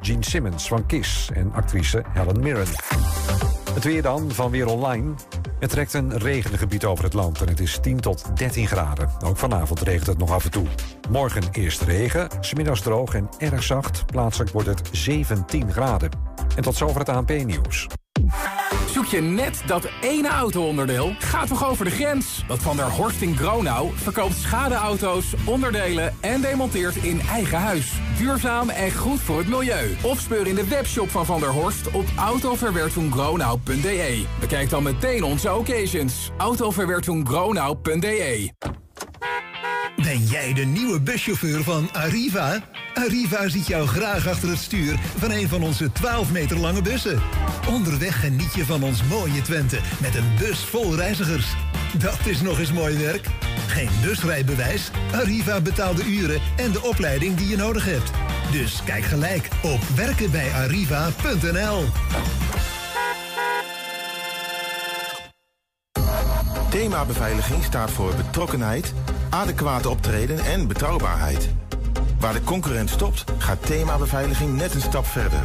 Gene Simmons van Kiss en actrice Helen Mirren. Het weer dan van Weer Online. Het trekt een regengebied over het land en het is 10 tot 13 graden. Ook vanavond regent het nog af en toe. Morgen eerst regen, smiddags droog en erg zacht. Plaatselijk wordt het 17 graden. En tot zover het ANP-nieuws. Je net dat ene auto-onderdeel? Ga toch over de grens? Want Van der Horst in Gronau verkoopt schadeauto's, onderdelen en demonteert in eigen huis. Duurzaam en goed voor het milieu. Of speur in de webshop van Van der Horst op autoverwertungronau.de. Bekijk dan meteen onze occasions. autoverwertungronau.de Ben jij de nieuwe buschauffeur van Arriva? Arriva ziet jou graag achter het stuur van een van onze 12 meter lange bussen. Onderweg geniet je van ons mooie Twente met een bus vol reizigers. Dat is nog eens mooi werk. Geen busrijbewijs? Arriva betaalt de uren en de opleiding die je nodig hebt. Dus kijk gelijk op werkenbijarriva.nl. Thema beveiliging staat voor betrokkenheid, adequate optreden en betrouwbaarheid. Waar de concurrent stopt, gaat Thema Beveiliging net een stap verder.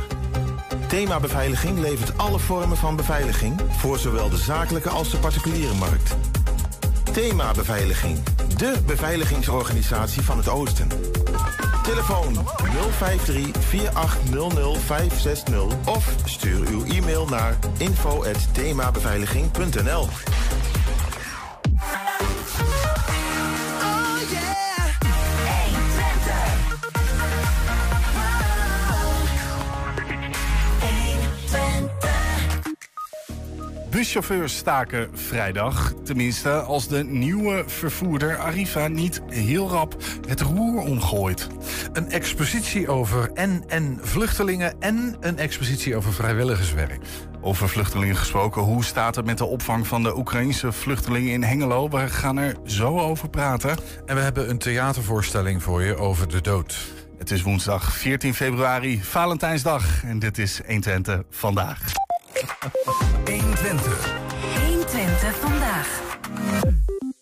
Thema Beveiliging levert alle vormen van beveiliging voor zowel de zakelijke als de particuliere markt. Thema Beveiliging, de beveiligingsorganisatie van het Oosten. Telefoon 053 4800 560 of stuur uw e-mail naar info@themabeveiliging.nl. Buschauffeurs staken vrijdag. Tenminste, als de nieuwe vervoerder Arriva niet heel rap het roer omgooit. Een expositie over en en vluchtelingen en een expositie over vrijwilligerswerk. Over vluchtelingen gesproken, hoe staat het met de opvang van de Oekraïnse vluchtelingen in Hengelo? We gaan er zo over praten. En we hebben een theatervoorstelling voor je over de dood. Het is woensdag 14 februari, Valentijnsdag. En dit is 120 vandaag. 120. 120 vandaag.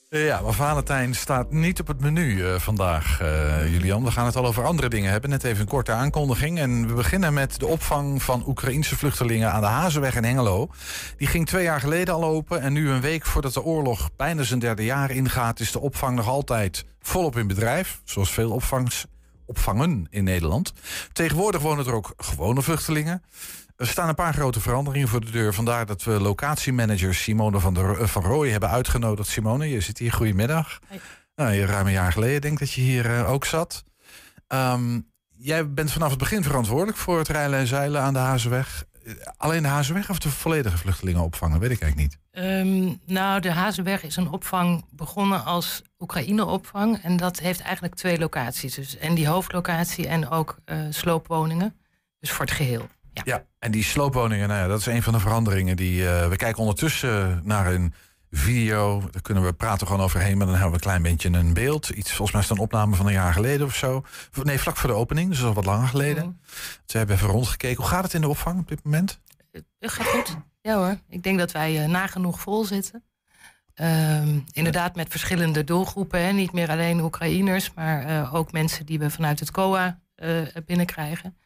Ja, maar Valentijn staat niet op het menu uh, vandaag, uh, Julian. We gaan het al over andere dingen hebben. Net even een korte aankondiging. En we beginnen met de opvang van Oekraïnse vluchtelingen aan de Hazenweg in Hengelo. Die ging twee jaar geleden al open. En nu een week voordat de oorlog bijna zijn derde jaar ingaat... is de opvang nog altijd volop in bedrijf. Zoals veel opvangs, opvangen in Nederland. Tegenwoordig wonen er ook gewone vluchtelingen. Er staan een paar grote veranderingen voor de deur. Vandaar dat we locatiemanager Simone van, der, van Rooij hebben uitgenodigd. Simone, je zit hier. Goedemiddag. Hey. Nou, je ruim een jaar geleden denk dat je hier uh, ook zat. Um, jij bent vanaf het begin verantwoordelijk voor het rijlen en zeilen aan de Hazenweg. Alleen de Hazenweg of de volledige vluchtelingen opvangen? Weet ik eigenlijk niet. Um, nou, de Hazenweg is een opvang begonnen als Oekraïne-opvang. En dat heeft eigenlijk twee locaties. Dus, en die hoofdlocatie en ook uh, sloopwoningen. Dus voor het geheel. Ja. ja, en die sloopwoningen, nou ja, dat is een van de veranderingen die. Uh, we kijken ondertussen naar een video. Daar kunnen we praten gewoon overheen, maar dan hebben we een klein beetje een beeld. Iets, volgens mij is het een opname van een jaar geleden of zo. Nee, vlak voor de opening, dus al wat langer geleden. Mm. Ze hebben even rondgekeken. Hoe gaat het in de opvang op dit moment? Het gaat goed. Ja hoor. Ik denk dat wij uh, nagenoeg vol zitten. Uh, inderdaad met verschillende doelgroepen. Hè. Niet meer alleen Oekraïners, maar uh, ook mensen die we vanuit het COA binnenkrijgen.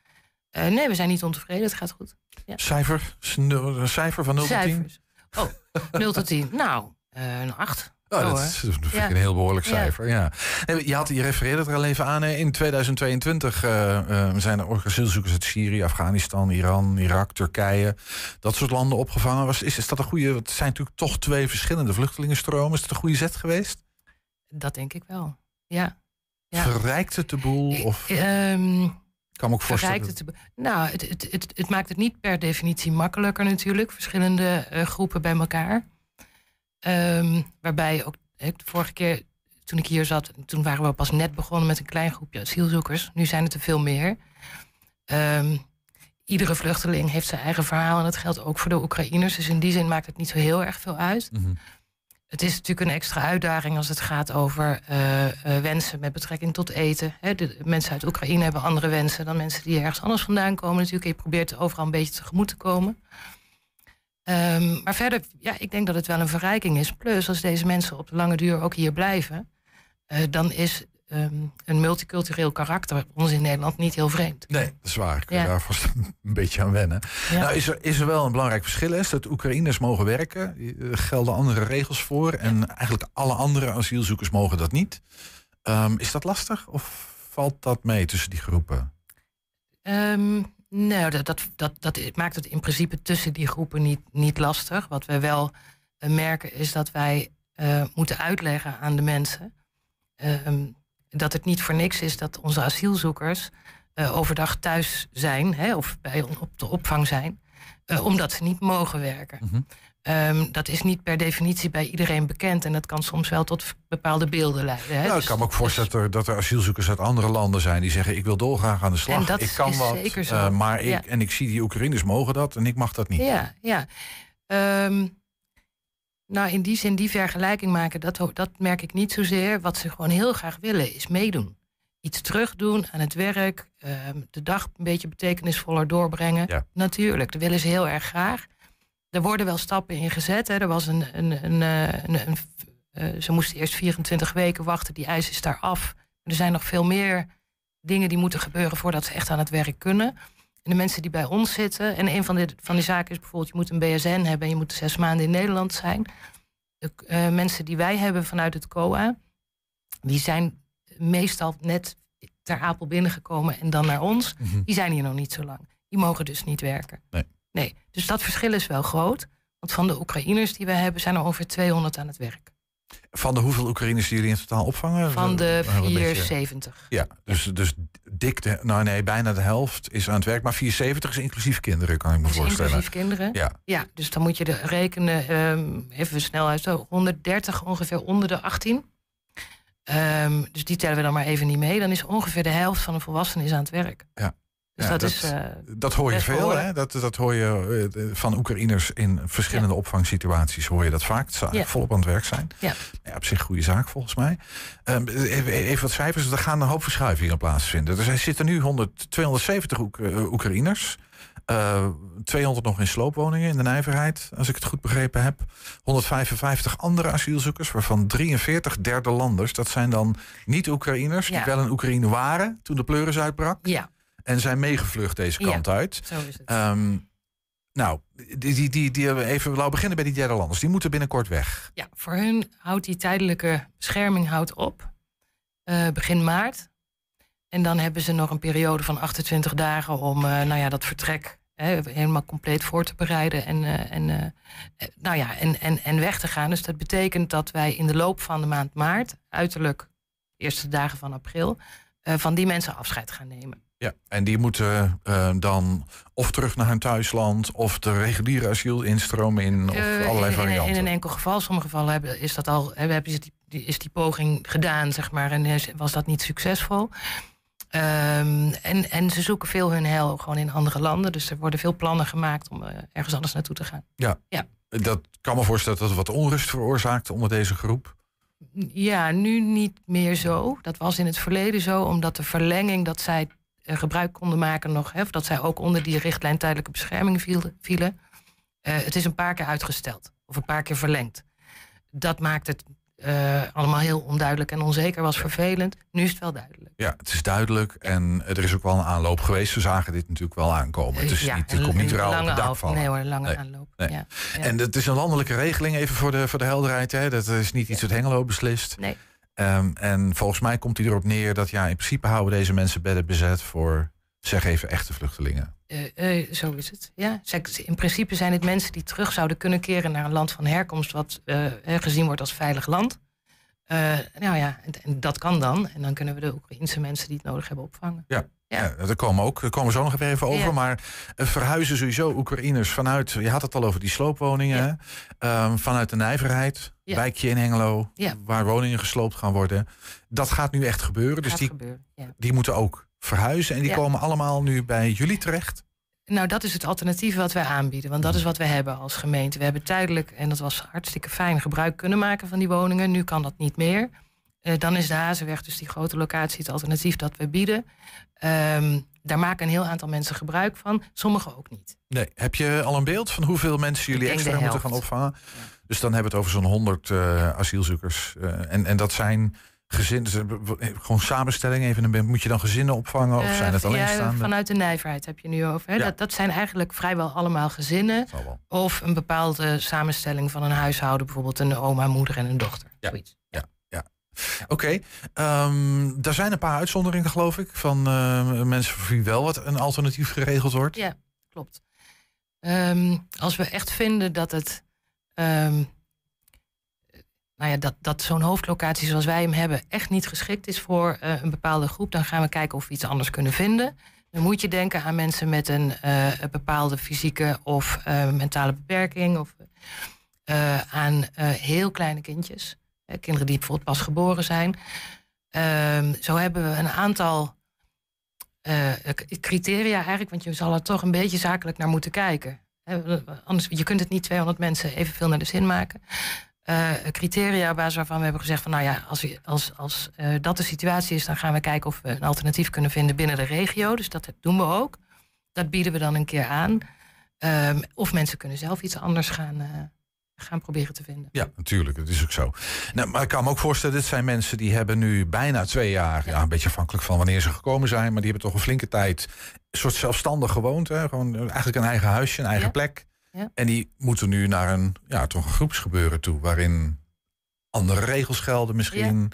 Uh, nee, we zijn niet ontevreden. Het gaat goed. Ja. Cijfer? Een cijfer van 0 Cijfers. tot 10? Oh, 0 tot 10. Nou, uh, een 8. Oh, dat, is, ja. een heel behoorlijk cijfer. Ja. ja. Je, had, je refereerde er al even aan. In 2022 uh, uh, zijn er asielzoekers uit Syrië, Afghanistan, Iran, Irak, Turkije. Dat soort landen opgevangen. Was, is, is dat een goede. Het zijn natuurlijk toch twee verschillende vluchtelingenstromen. Is het een goede zet geweest? Dat denk ik wel. Ja. ja. Verrijkt het de boel? Of? Um, kan me ook voorstellen. Het, nou, het, het, het, het, maakt het niet per definitie makkelijker natuurlijk. Verschillende uh, groepen bij elkaar. Um, waarbij ook de vorige keer toen ik hier zat, toen waren we pas net begonnen met een klein groepje asielzoekers. Nu zijn het er veel meer. Um, iedere vluchteling heeft zijn eigen verhaal en dat geldt ook voor de Oekraïners. Dus in die zin maakt het niet zo heel erg veel uit. Mm -hmm. Het is natuurlijk een extra uitdaging als het gaat over uh, uh, wensen met betrekking tot eten. De mensen uit Oekraïne hebben andere wensen dan mensen die ergens anders vandaan komen. Natuurlijk, je probeert overal een beetje tegemoet te komen. Um, maar verder, ja, ik denk dat het wel een verrijking is. Plus, als deze mensen op de lange duur ook hier blijven, uh, dan is ehm, een multicultureel karakter ons in Nederland niet heel vreemd. Nee, dat is waar. Ik kun Ja. daar vast een beetje aan wennen. Ja. Nou, is, er, is er wel een belangrijk verschil, is dat Oekraïners mogen werken. Er gelden andere regels voor. En eigenlijk alle andere asielzoekers mogen dat niet. Ehm, is dat lastig of valt dat mee tussen die groepen? Ehm, nou, dat, dat, dat, dat maakt het in principe tussen die groepen niet, niet lastig. Wat wij wel eh, merken is dat wij eh, moeten uitleggen aan de mensen dat het niet voor niks is dat onze asielzoekers eh, overdag thuis zijn hè, of bij op de opvang zijn, eh, omdat ze niet mogen werken. Mhm. Ehm, dat is niet per definitie bij iedereen bekend en dat kan soms wel tot bepaalde beelden leiden. Hè. Nou, ik Dus- kan me ook voorstellen dat er, dat er asielzoekers uit andere landen zijn die zeggen: Ik wil dolgraag aan de slag. En dat ik kan is wat. zeker zo. eh, maar ik, Ja. en ik zie die Oekraïners mogen dat en ik mag dat niet. Ja, ja. Ehm, nou, in die zin, die vergelijking maken, dat, dat merk ik niet zozeer. Wat ze gewoon heel graag willen, is meedoen. Iets terugdoen aan het werk, ehm, de dag een beetje betekenisvoller doorbrengen. Ja. Natuurlijk, dat willen ze heel erg graag. Er worden wel stappen in gezet. Hè. Er was een, een, een, eh, een, een- eh, ze moesten eerst 24 weken wachten, die eis is daar af. Er zijn nog veel meer dingen die moeten gebeuren voordat ze echt aan het werk kunnen. En de mensen die bij ons zitten. En een van de, van die zaken is bijvoorbeeld: je moet een BSN hebben en je moet zes maanden in Nederland zijn. De eh, mensen die wij hebben vanuit het COA, die zijn meestal net ter Apel binnengekomen en dan naar ons. Mhm. Die zijn hier nog niet zo lang. Die mogen dus niet werken. Nee. nee. Dus dat verschil is wel groot. Want van de Oekraïners die we hebben, zijn er ongeveer 200 aan het werk. Van de hoeveel Oekraïners die jullie in totaal opvangen? Van de Eh, een beetje- 470. Ja, dus, dus dik, de, nou nee, bijna de helft is aan het werk. Maar 74 is inclusief kinderen, kan ik me is voorstellen. inclusief kinderen. Ja, Ja, dus dan moet je de rekenen, ehm, even snel uit, zo 130 ongeveer onder de 18. Ehm, dus die tellen we dan maar even niet mee. Dan is ongeveer de helft van de volwassenen is aan het werk. Ja. Dus Ja, dat, dat- is. eh, dat hoor je veel, behoorlijk. hè? Dat, dat hoor je eh, van Oekraïners in verschillende opvangsituaties. Hoor je dat vaak. Ze Ja. volop aan het werk zijn. Ja. Ja, op zich goede zaak volgens mij. Ehm, even, even wat cijfers. Er gaan een hoop verschuivingen plaatsvinden. Er zijn- zitten nu 100, 270 Oek- eh, Oekraïners. Eh, 200 nog in sloopwoningen in de nijverheid, als ik het goed begrepen heb. 155 andere asielzoekers, waarvan 43 derde landers. Dat zijn dan niet Oekraïners, die wel in Oekraïne waren toen de pleuris uitbrak. ja, En zijn meegevlucht deze Ja. kant uit. zo is het. Ehm, nou, die, die, die, die hebben we even, laten we beginnen bij die derde landers. Die moeten binnenkort weg. Ja, voor hun houdt die tijdelijke bescherming houdt op. eh, begin maart. En dan hebben ze nog een periode van 28 dagen om eh, nou ja, dat vertrek hè, helemaal compleet voor te bereiden en, eh, en, eh, eh, nou ja, en, en, en weg te gaan. Dus dat betekent dat wij in de loop van de maand maart, uiterlijk de eerste dagen van april, eh, van die mensen afscheid gaan nemen. Ja, en die moeten eh, dan of terug naar hun thuisland... of de reguliere asielinstroom in, of Eh, allerlei in- in, varianten. In, een enkel geval, sommige gevallen hebben, is dat al, hebben, ze die, is die poging gedaan, zeg maar, en is- was dat niet succesvol. Ehm, en, en ze zoeken veel hun heil gewoon in andere landen. Dus er worden veel plannen gemaakt om eh, ergens anders naartoe te gaan. Dat kan me voorstellen dat het wat onrust veroorzaakt onder deze groep. Ja, nu niet meer zo. Dat was in het verleden zo, omdat de verlenging dat zij gebruik konden maken nog, hè, of dat zij ook onder die richtlijn tijdelijke bescherming vielen. eh, het is een paar keer uitgesteld of een paar keer verlengd. Dat maakt het eh, allemaal heel onduidelijk en onzeker, was vervelend. Nu is het wel duidelijk. Ja, het is duidelijk en er is ook wel een aanloop geweest. We zagen dit natuurlijk wel aankomen. Het, is ja, niet, het komt niet rauw op het dak vallen. Nee hoor, een lange Nee, aanloop. nee. Ja, ja. En het is een landelijke regeling, even voor de, voor de helderheid. Hè. Dat is niet iets wat Hengelo beslist. Nee. Ehm, en volgens mij komt hij erop neer dat ja, in principe houden deze mensen bedden bezet voor, zeg even, echte vluchtelingen. Eh, eh, zo is het. Ja. In principe zijn het mensen die terug zouden kunnen keren naar een land van herkomst, wat eh, gezien wordt als veilig land. Nou ja, en, en dat kan dan. En dan kunnen we de Oekraïnse mensen die het nodig hebben opvangen. Ja. Ja. Ja, daar komen, ook, daar komen we zo nog even over. Ja. Maar eh, verhuizen sowieso Oekraïners vanuit, je had het al over die sloopwoningen, Ja. Ehm, vanuit de nijverheid, wijkje in Hengelo, waar woningen gesloopt gaan worden. Dat gaat nu echt gebeuren. Dus die, gebeuren. Die moeten ook verhuizen en die komen allemaal nu bij jullie terecht. Nou, dat is het alternatief wat wij aanbieden. Want dat is wat we hebben als gemeente. We hebben tijdelijk, en dat was hartstikke fijn, gebruik kunnen maken van die woningen. Nu kan dat niet meer. Eh, dan is de Hazenweg, dus die grote locatie, het alternatief dat we bieden. Ehm, daar maken een heel aantal mensen gebruik van, sommigen ook niet. Nee. Heb je al een beeld van hoeveel mensen jullie extra moeten gaan opvangen? Dus dan hebben we het over zo'n 100 eh, asielzoekers. Eh, en, en dat zijn gezin, eh, gewoon samenstelling even. Moet je dan gezinnen opvangen of zijn het ja, alleenstaande? vanuit de nijverheid heb je nu over. Hè? Ja. Dat, dat zijn eigenlijk vrijwel allemaal gezinnen. Of een bepaalde samenstelling van een huishouden. Bijvoorbeeld een oma, moeder en een dochter. Ja. Zoiets. Oké, ehm, er zijn een paar uitzonderingen geloof ik van eh, mensen voor wie wel wat een alternatief geregeld wordt. Ja, klopt. Ehm, als we echt vinden dat het. ehm, nou ja, dat, dat zo'n hoofdlocatie zoals wij hem hebben echt niet geschikt is voor eh, een bepaalde groep, dan gaan we kijken of we iets anders kunnen vinden. Dan moet je denken aan mensen met een, eh, een bepaalde fysieke of eh, mentale beperking. Of aan heel kleine kindjes. Eh, kinderen die bijvoorbeeld pas geboren zijn. Ehm, zo hebben we een aantal eh, criteria eigenlijk, want je zal er toch een beetje zakelijk naar moeten kijken. Anders, je kunt het niet 200 mensen evenveel naar de zin maken. Eh, criteria op basis waarvan we hebben gezegd van nou ja, als, als, als dat de situatie is, dan gaan we kijken of we een alternatief kunnen vinden binnen de regio. Dus dat doen we ook. Dat bieden we dan een keer aan. Ehm, of mensen kunnen zelf iets anders gaan, gaan proberen te vinden. Ja, natuurlijk, dat is ook zo. Nou, maar ik kan me ook voorstellen, dit zijn mensen die hebben nu bijna twee jaar, ja. een beetje afhankelijk van wanneer ze gekomen zijn, maar die hebben toch een flinke tijd een soort zelfstandig gewoond. Hè? Gewoon eigenlijk een eigen huisje, een eigen Ja. plek. Ja. En die moeten nu naar een, ja, toch een groepsgebeuren toe, waarin andere regels gelden misschien.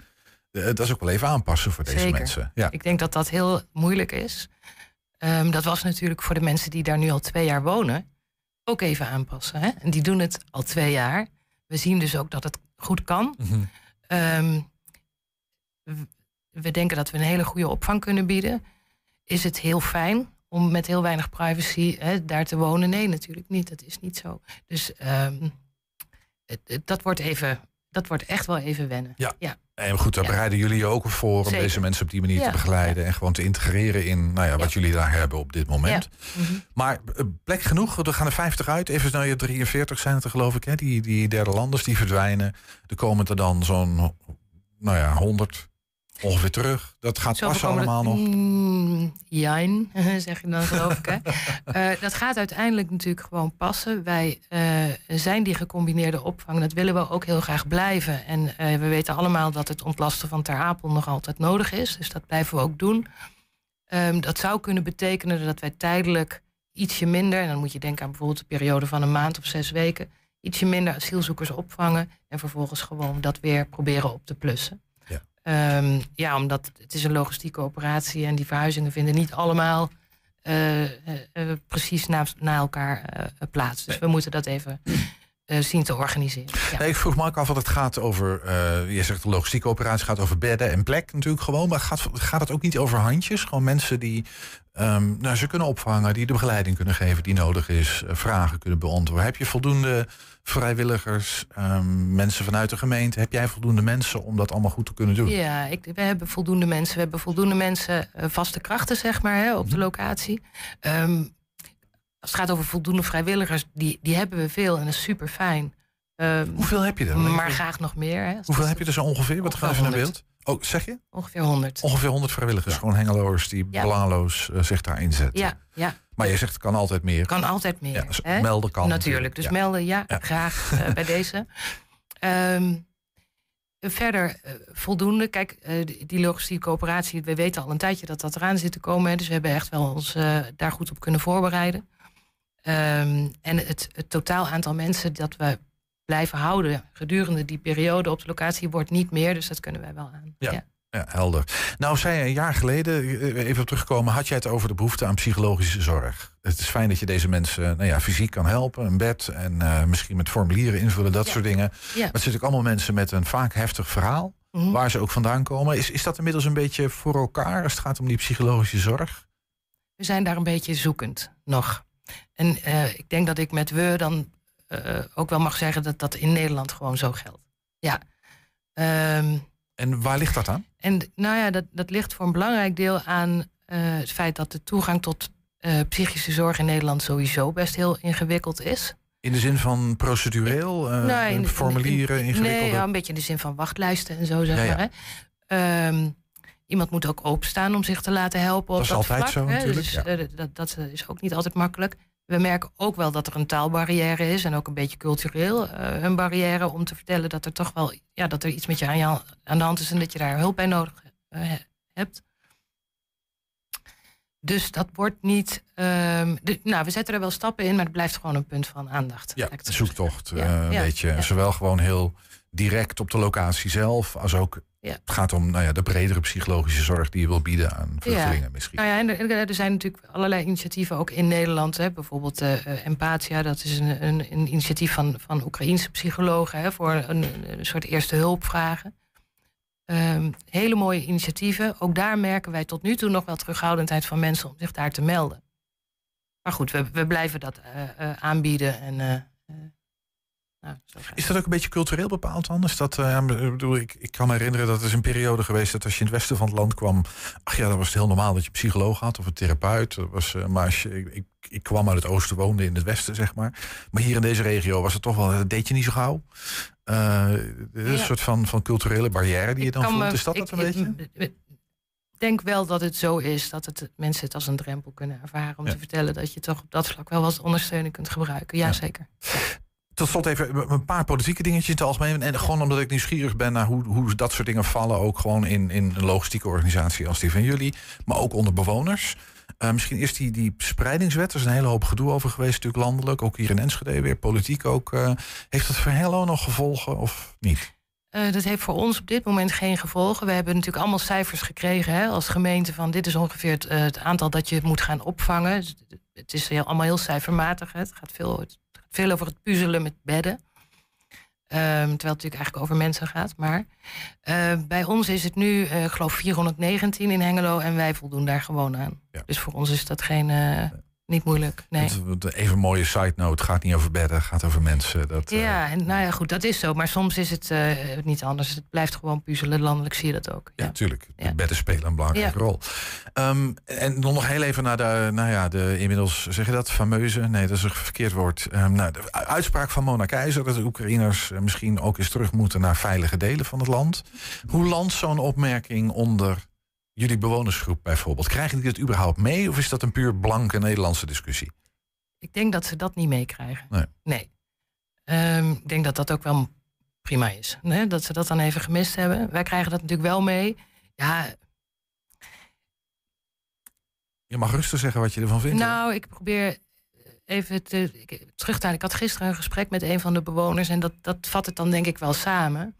Eh, Dat is ook wel even aanpassen voor deze Zeker. mensen. Ja. Ik denk dat dat heel moeilijk is. Ehm, dat was natuurlijk voor de mensen die daar nu al twee jaar wonen ook even aanpassen. Hè? En die doen het al twee jaar. We zien dus ook dat het goed kan. Mhm. Ehm, we denken dat we een hele goede opvang kunnen bieden. Is het heel fijn om met heel weinig privacy hè, daar te wonen? Nee, natuurlijk niet. Dat is niet zo. Dus ehm, het- het- dat, wordt even, dat wordt echt wel even wennen. Ja. ja. En goed, daar Ja. bereiden jullie je ook voor om Zeker. deze mensen op die manier te begeleiden en gewoon te integreren in nou ja, wat jullie daar hebben op dit moment. Mhm. Maar eh, plek genoeg, er gaan er 50 uit. Even naar je 43 zijn het er geloof ik, hè? Die, die derde landers die verdwijnen. Er komen er dan zo'n, nou ja, 100 ongeveer terug. Dat gaat Zo passen allemaal dat- nog. Mm, jijn, zeg je dan geloof ik. Hè? Eh, dat gaat uiteindelijk natuurlijk gewoon passen. Wij eh, zijn die gecombineerde opvang. Dat willen we ook heel graag blijven. En eh, we weten allemaal dat het ontlasten van Ter Apel nog altijd nodig is. Dus dat blijven we ook doen. Ehm, dat zou kunnen betekenen dat wij tijdelijk ietsje minder... en dan moet je denken aan bijvoorbeeld een periode van een maand of zes weken... ietsje minder asielzoekers opvangen... en vervolgens gewoon dat weer proberen op te plussen. Ja. Ehm, ja, omdat het is een logistieke operatie en die verhuizingen vinden niet allemaal eh, eh, eh, precies na, na elkaar plaats. Dus we moeten dat even zien te organiseren. Ja. Nee, ik vroeg me ook af wat het gaat over. je zegt de logistieke operatie gaat over bedden en plek natuurlijk gewoon. Maar gaat, gaat het ook niet over handjes? Gewoon mensen die ehm, nou, ze kunnen opvangen, die de begeleiding kunnen geven die nodig is, eh, vragen kunnen beantwoorden. Heb je voldoende vrijwilligers, ehm, mensen vanuit de gemeente? Heb jij voldoende mensen om dat allemaal goed te kunnen doen? Ja, ik, we hebben voldoende mensen. We hebben voldoende mensen, eh, vaste krachten, zeg maar, hè, op Mhm. de locatie. Ehm, als het gaat over voldoende vrijwilligers, die, die hebben we veel en dat is super fijn. Hoeveel heb je er? Maar graag nog meer. Hè, Hoeveel heb je er zo ongeveer? Wat gaan even naar 100. beeld? Oh, zeg je? Ongeveer 100. Ongeveer 100 vrijwilligers, gewoon hengeloers die Ja. belangeloos eh, zich daar inzetten. Ja, ja, Maar je zegt het kan altijd meer. kan altijd meer. Ja, dus hè? melden kan Natuurlijk. Dus ja. melden, ja, Ja. graag eh, bij deze. Ehm, verder eh, voldoende. Kijk, eh, die- logistieke coöperatie, we weten al een tijdje dat dat eraan zit te komen. Hè, dus we hebben echt wel ons daar goed op kunnen voorbereiden. Ehm, en het, het totaal aantal mensen dat we blijven houden gedurende die periode op de locatie wordt niet meer. Dus dat kunnen wij wel aan. Ja. Ja, helder. Nou, zei je een jaar geleden, eh, even op terugkomen, had jij het over de behoefte aan psychologische zorg. Het is fijn dat je deze mensen nou ja, fysiek kan helpen, een bed en eh, misschien met formulieren invullen, dat Ja. soort dingen. Ja. Maar het zijn natuurlijk allemaal mensen met een vaak heftig verhaal, Mhm. waar ze ook vandaan komen. Is, is dat inmiddels een beetje voor elkaar als het gaat om die psychologische zorg? We zijn daar een beetje zoekend nog. En eh, ik denk dat ik met we dan eh, ook wel mag zeggen dat dat in Nederland gewoon zo geldt. Ja. Ehm, En waar ligt dat aan? en nou ja, dat, dat ligt voor een belangrijk deel aan eh, het feit dat de toegang tot eh, psychische zorg in Nederland sowieso best heel ingewikkeld is. In de zin van procedureel, eh, Nou, in- formulieren, in- ingewikkelde... Nee, ja, een beetje in de zin van wachtlijsten en zo, zeg Ja, ja. maar. Hè. Ehm, iemand moet ook openstaan om zich te laten helpen. Dat op is dat altijd vlak, zo hè. natuurlijk, Dus, eh, dat, dat is ook niet altijd makkelijk. We merken ook wel dat er een taalbarrière is en ook een beetje cultureel eh, een barrière om te vertellen dat er toch wel ja, dat er iets met je aan, je aan de hand is en dat je daar hulp bij nodig eh, hebt. Dus dat wordt niet. ehm, de- nou, we zetten er wel stappen in, maar het blijft gewoon een punt van aandacht. Ja, de zoektocht. eh, Ja, een ja, beetje. ja. Zowel gewoon heel direct op de locatie zelf, als ook Ja. het gaat om nou ja, de bredere psychologische zorg die je wil bieden aan vluchtelingen misschien. Nou ja, en er, er zijn natuurlijk allerlei initiatieven ook in Nederland. Hè. Bijvoorbeeld eh, Empathia, dat is een, een, een initiatief van, van Oekraïense psychologen hè, voor een, een soort eerste hulpvragen. Ehm, hele mooie initiatieven. Ook daar merken wij tot nu toe nog wel terughoudendheid van mensen om zich daar te melden. Maar goed, we, we blijven dat eh, aanbieden. En, nou. Is dat ook een beetje cultureel bepaald anders? Dat, ik bedoel, ik, ik kan me herinneren dat er is een periode geweest dat als je in het westen van het land kwam, ach ja, dan was het heel normaal dat je een psycholoog had of een therapeut. Was, eh, maar als je, ik, ik, kwam uit het oosten, woonde in het westen, zeg maar. Maar hier in deze regio was het toch wel, dat deed je niet zo gauw. Een soort van, van culturele barrière die je dan voelt. Is dat ik- dat een beetje? Ik denk wel dat het zo is dat het, mensen het als een drempel kunnen ervaren om Ja. te vertellen dat je toch op dat vlak wel wat ondersteuning kunt gebruiken. Ja, Ja. Tot slot even een paar politieke dingetjes in het algemeen. En gewoon omdat ik nieuwsgierig ben naar hoe, hoe dat soort dingen vallen. Ook gewoon in, in een logistieke organisatie als die van jullie. Maar ook onder bewoners. Eh, misschien eerst die, die spreidingswet. Er is een hele hoop gedoe over geweest, natuurlijk landelijk. Ook hier in Enschede weer, politiek ook. eh. heeft dat voor Hello nog gevolgen of niet? Eh, dat heeft voor ons op dit moment geen gevolgen. We hebben natuurlijk allemaal cijfers gekregen hè, als gemeente van dit is ongeveer het, aantal dat je moet gaan opvangen. Het is allemaal heel cijfermatig. Hè. Het, gaat veel, het veel over het puzzelen met bedden. Ehm, terwijl het natuurlijk eigenlijk over mensen gaat. Maar eh, bij ons is het nu, ik geloof 419 in Hengelo en wij voldoen daar gewoon aan. Ja. Dus voor ons is dat geen, eh, niet moeilijk. Nee. Even een mooie side note. Het gaat niet over bedden, het gaat over mensen. Dat, eh, Ja, en nou ja, goed, dat is zo. Maar soms is het eh, niet anders. Het blijft gewoon puzzelen. Landelijk zie je dat ook. Ja, natuurlijk. Ja. bedden spelen een belangrijke Ja. rol. Ehm, en dan nog heel even naar de, nou ja, de inmiddels, zeg je dat, fameuze? Nee, dat is een verkeerd woord. Ehm, nou, de uitspraak van Mona Keizer dat de Oekraïners eh, misschien ook eens terug moeten naar veilige delen van het land. Hoe landt zo'n opmerking onder jullie bewonersgroep bijvoorbeeld? Krijgen die het überhaupt mee of is dat een puur blanke Nederlandse discussie? Ik denk dat ze dat niet meekrijgen. Nee. Ehm, ik denk dat dat ook wel prima is. Dat ze dat dan even gemist hebben. Wij krijgen dat natuurlijk wel mee. Ja, Je mag rustig zeggen wat je ervan vindt. hoor. nou, ik probeer even te, terug te. Ik had gisteren een gesprek met een van de bewoners. En dat, dat vat het dan denk ik wel samen.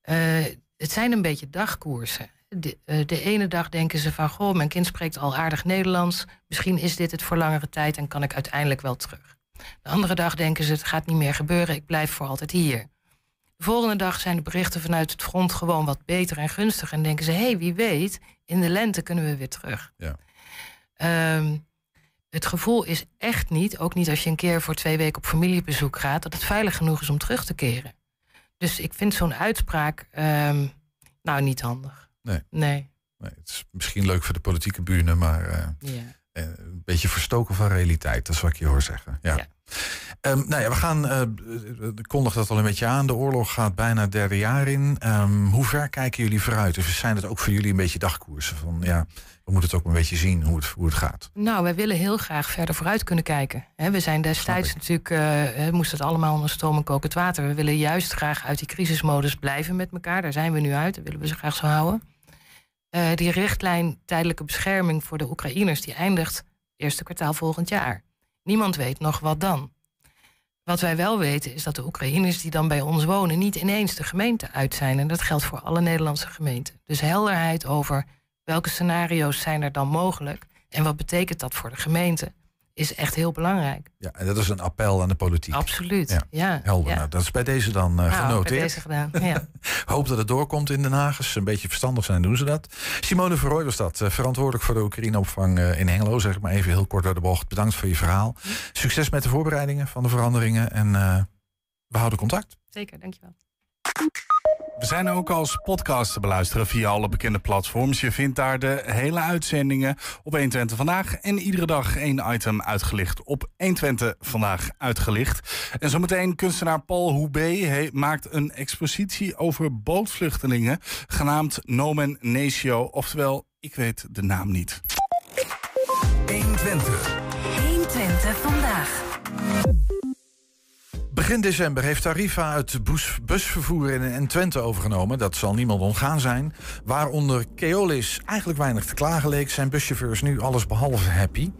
Eh, het zijn een beetje dagkoersen. De, eh, de ene dag denken ze van... goh, mijn kind spreekt al aardig Nederlands. Misschien is dit het voor langere tijd... en kan ik uiteindelijk wel terug. De andere dag denken ze, het gaat niet meer gebeuren. Ik blijf voor altijd hier. De volgende dag zijn de berichten vanuit het front gewoon wat beter en gunstiger. En denken ze, hé, hey, wie weet, in de lente kunnen we weer terug. Ja. Ehm, het gevoel is echt niet, ook niet als je een keer voor twee weken op familiebezoek gaat, dat het veilig genoeg is om terug te keren. Dus ik vind zo'n uitspraak, ehm, nou, niet handig. Nee. Nee. Nee, het is misschien leuk voor de politieke bühne, maar eh, Ja. Eh, een beetje verstoken van realiteit, dat is wat ik je hoor zeggen. Ja. Ja. Ehm, nou ja, we gaan, eh ik kondig dat al een beetje aan. De oorlog gaat bijna het derde jaar in. Ehm, hoe ver kijken jullie vooruit? Of zijn het ook voor jullie een beetje dagkoersen? Van ja, we moeten het ook een beetje zien hoe het, hoe het gaat. Nou, wij willen heel graag verder vooruit kunnen kijken. Hè, we zijn destijds natuurlijk, eh, eh, moest het allemaal onder stoom en kokend water. We willen juist graag uit die crisismodus blijven met elkaar. Daar zijn we nu uit, dat willen we zo graag zo houden. Eh, die richtlijn tijdelijke bescherming voor de Oekraïners... die eindigt eerste kwartaal volgend jaar. Niemand weet nog wat dan. Wat wij wel weten is dat de Oekraïners die dan bij ons wonen... niet ineens de gemeente uit zijn. En dat geldt voor alle Nederlandse gemeenten. Dus helderheid over welke scenario's zijn er dan mogelijk... en wat betekent dat voor de gemeente... is echt heel belangrijk. Ja, en dat is een appel aan de politiek. Absoluut. Ja. Ja, Helder. ja. Nou, dat is bij deze dan Nou, bij genoteerd. deze gedaan. Ja. Hoop dat het doorkomt in Den Haag. Als ze een beetje verstandig zijn, doen ze dat. Simone Verrooy was dat. eh, verantwoordelijk voor de Oekraïneopvang eh, in Hengelo. Zeg ik maar even heel kort door de bocht. Bedankt voor je verhaal. Succes met de voorbereidingen van de veranderingen. En we houden contact. Zeker, dankjewel. We zijn ook als podcast te beluisteren via alle bekende platforms. Je vindt daar de hele uitzendingen op 120 Vandaag. En iedere dag één item uitgelicht op 120 Vandaag uitgelicht. En zometeen kunstenaar Paul Houbé he- maakt een expositie over bootvluchtelingen... genaamd Nomen Natio, oftewel, ik weet de naam niet. 120. 120 120 vandaag. Begin december heeft Tarifa het bus- busvervoer in, in Twente overgenomen. Dat zal niemand ontgaan zijn. Waaronder Keolis eigenlijk weinig te klagen leek... zijn buschauffeurs nu alles behalve happy.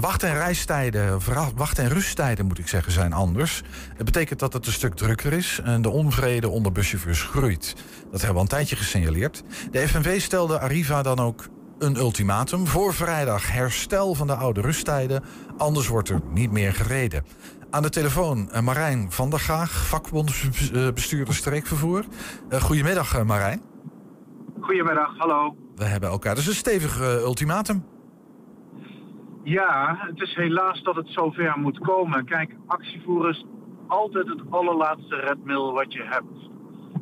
Wacht- en reistijden, wacht- en rusttijden moet ik zeggen, zijn anders. Het betekent dat het een stuk drukker is en de onvrede onder buschauffeurs groeit. Dat hebben we al een tijdje gesignaleerd. De FNV stelde Arriva dan ook een ultimatum. Voor vrijdag herstel van de oude rusttijden, anders wordt er niet meer gereden. Aan de telefoon eh, Marijn van der Graag, vakbondsbestuurder streekvervoer. Eh, goedemiddag eh, Marijn. Goedemiddag, hallo. We hebben elkaar dus een stevig eh, ultimatum. Ja, het is helaas dat het zover moet komen. Kijk, actievoer is altijd het allerlaatste redmiddel wat je hebt.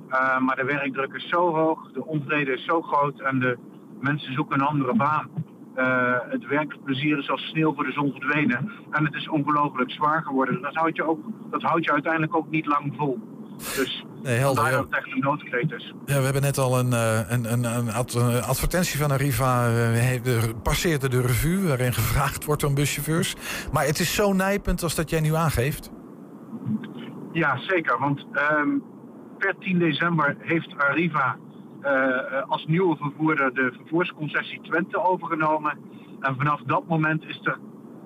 Eh, maar de werkdruk is zo hoog, de onvrede is zo groot en de mensen zoeken een andere baan. Eh, het werkplezier is als sneeuw voor de zon verdwenen. En het is ongelooflijk zwaar geworden. Dat houdt je, ook, dat houdt je uiteindelijk ook niet lang vol. Dus Nee, helder, vandaar ja. dat het echt een noodkreet is. Ja, we hebben net al een, eh, een, een, een ad- een advertentie van Arriva. eh, heeft de, passeerde de revue waarin gevraagd wordt om buschauffeurs. Maar het is zo nijpend als dat jij nu aangeeft. Ja, zeker. Want ehm, per 10 december heeft Arriva als nieuwe vervoerder de vervoersconcessie Twente overgenomen. En vanaf dat moment is er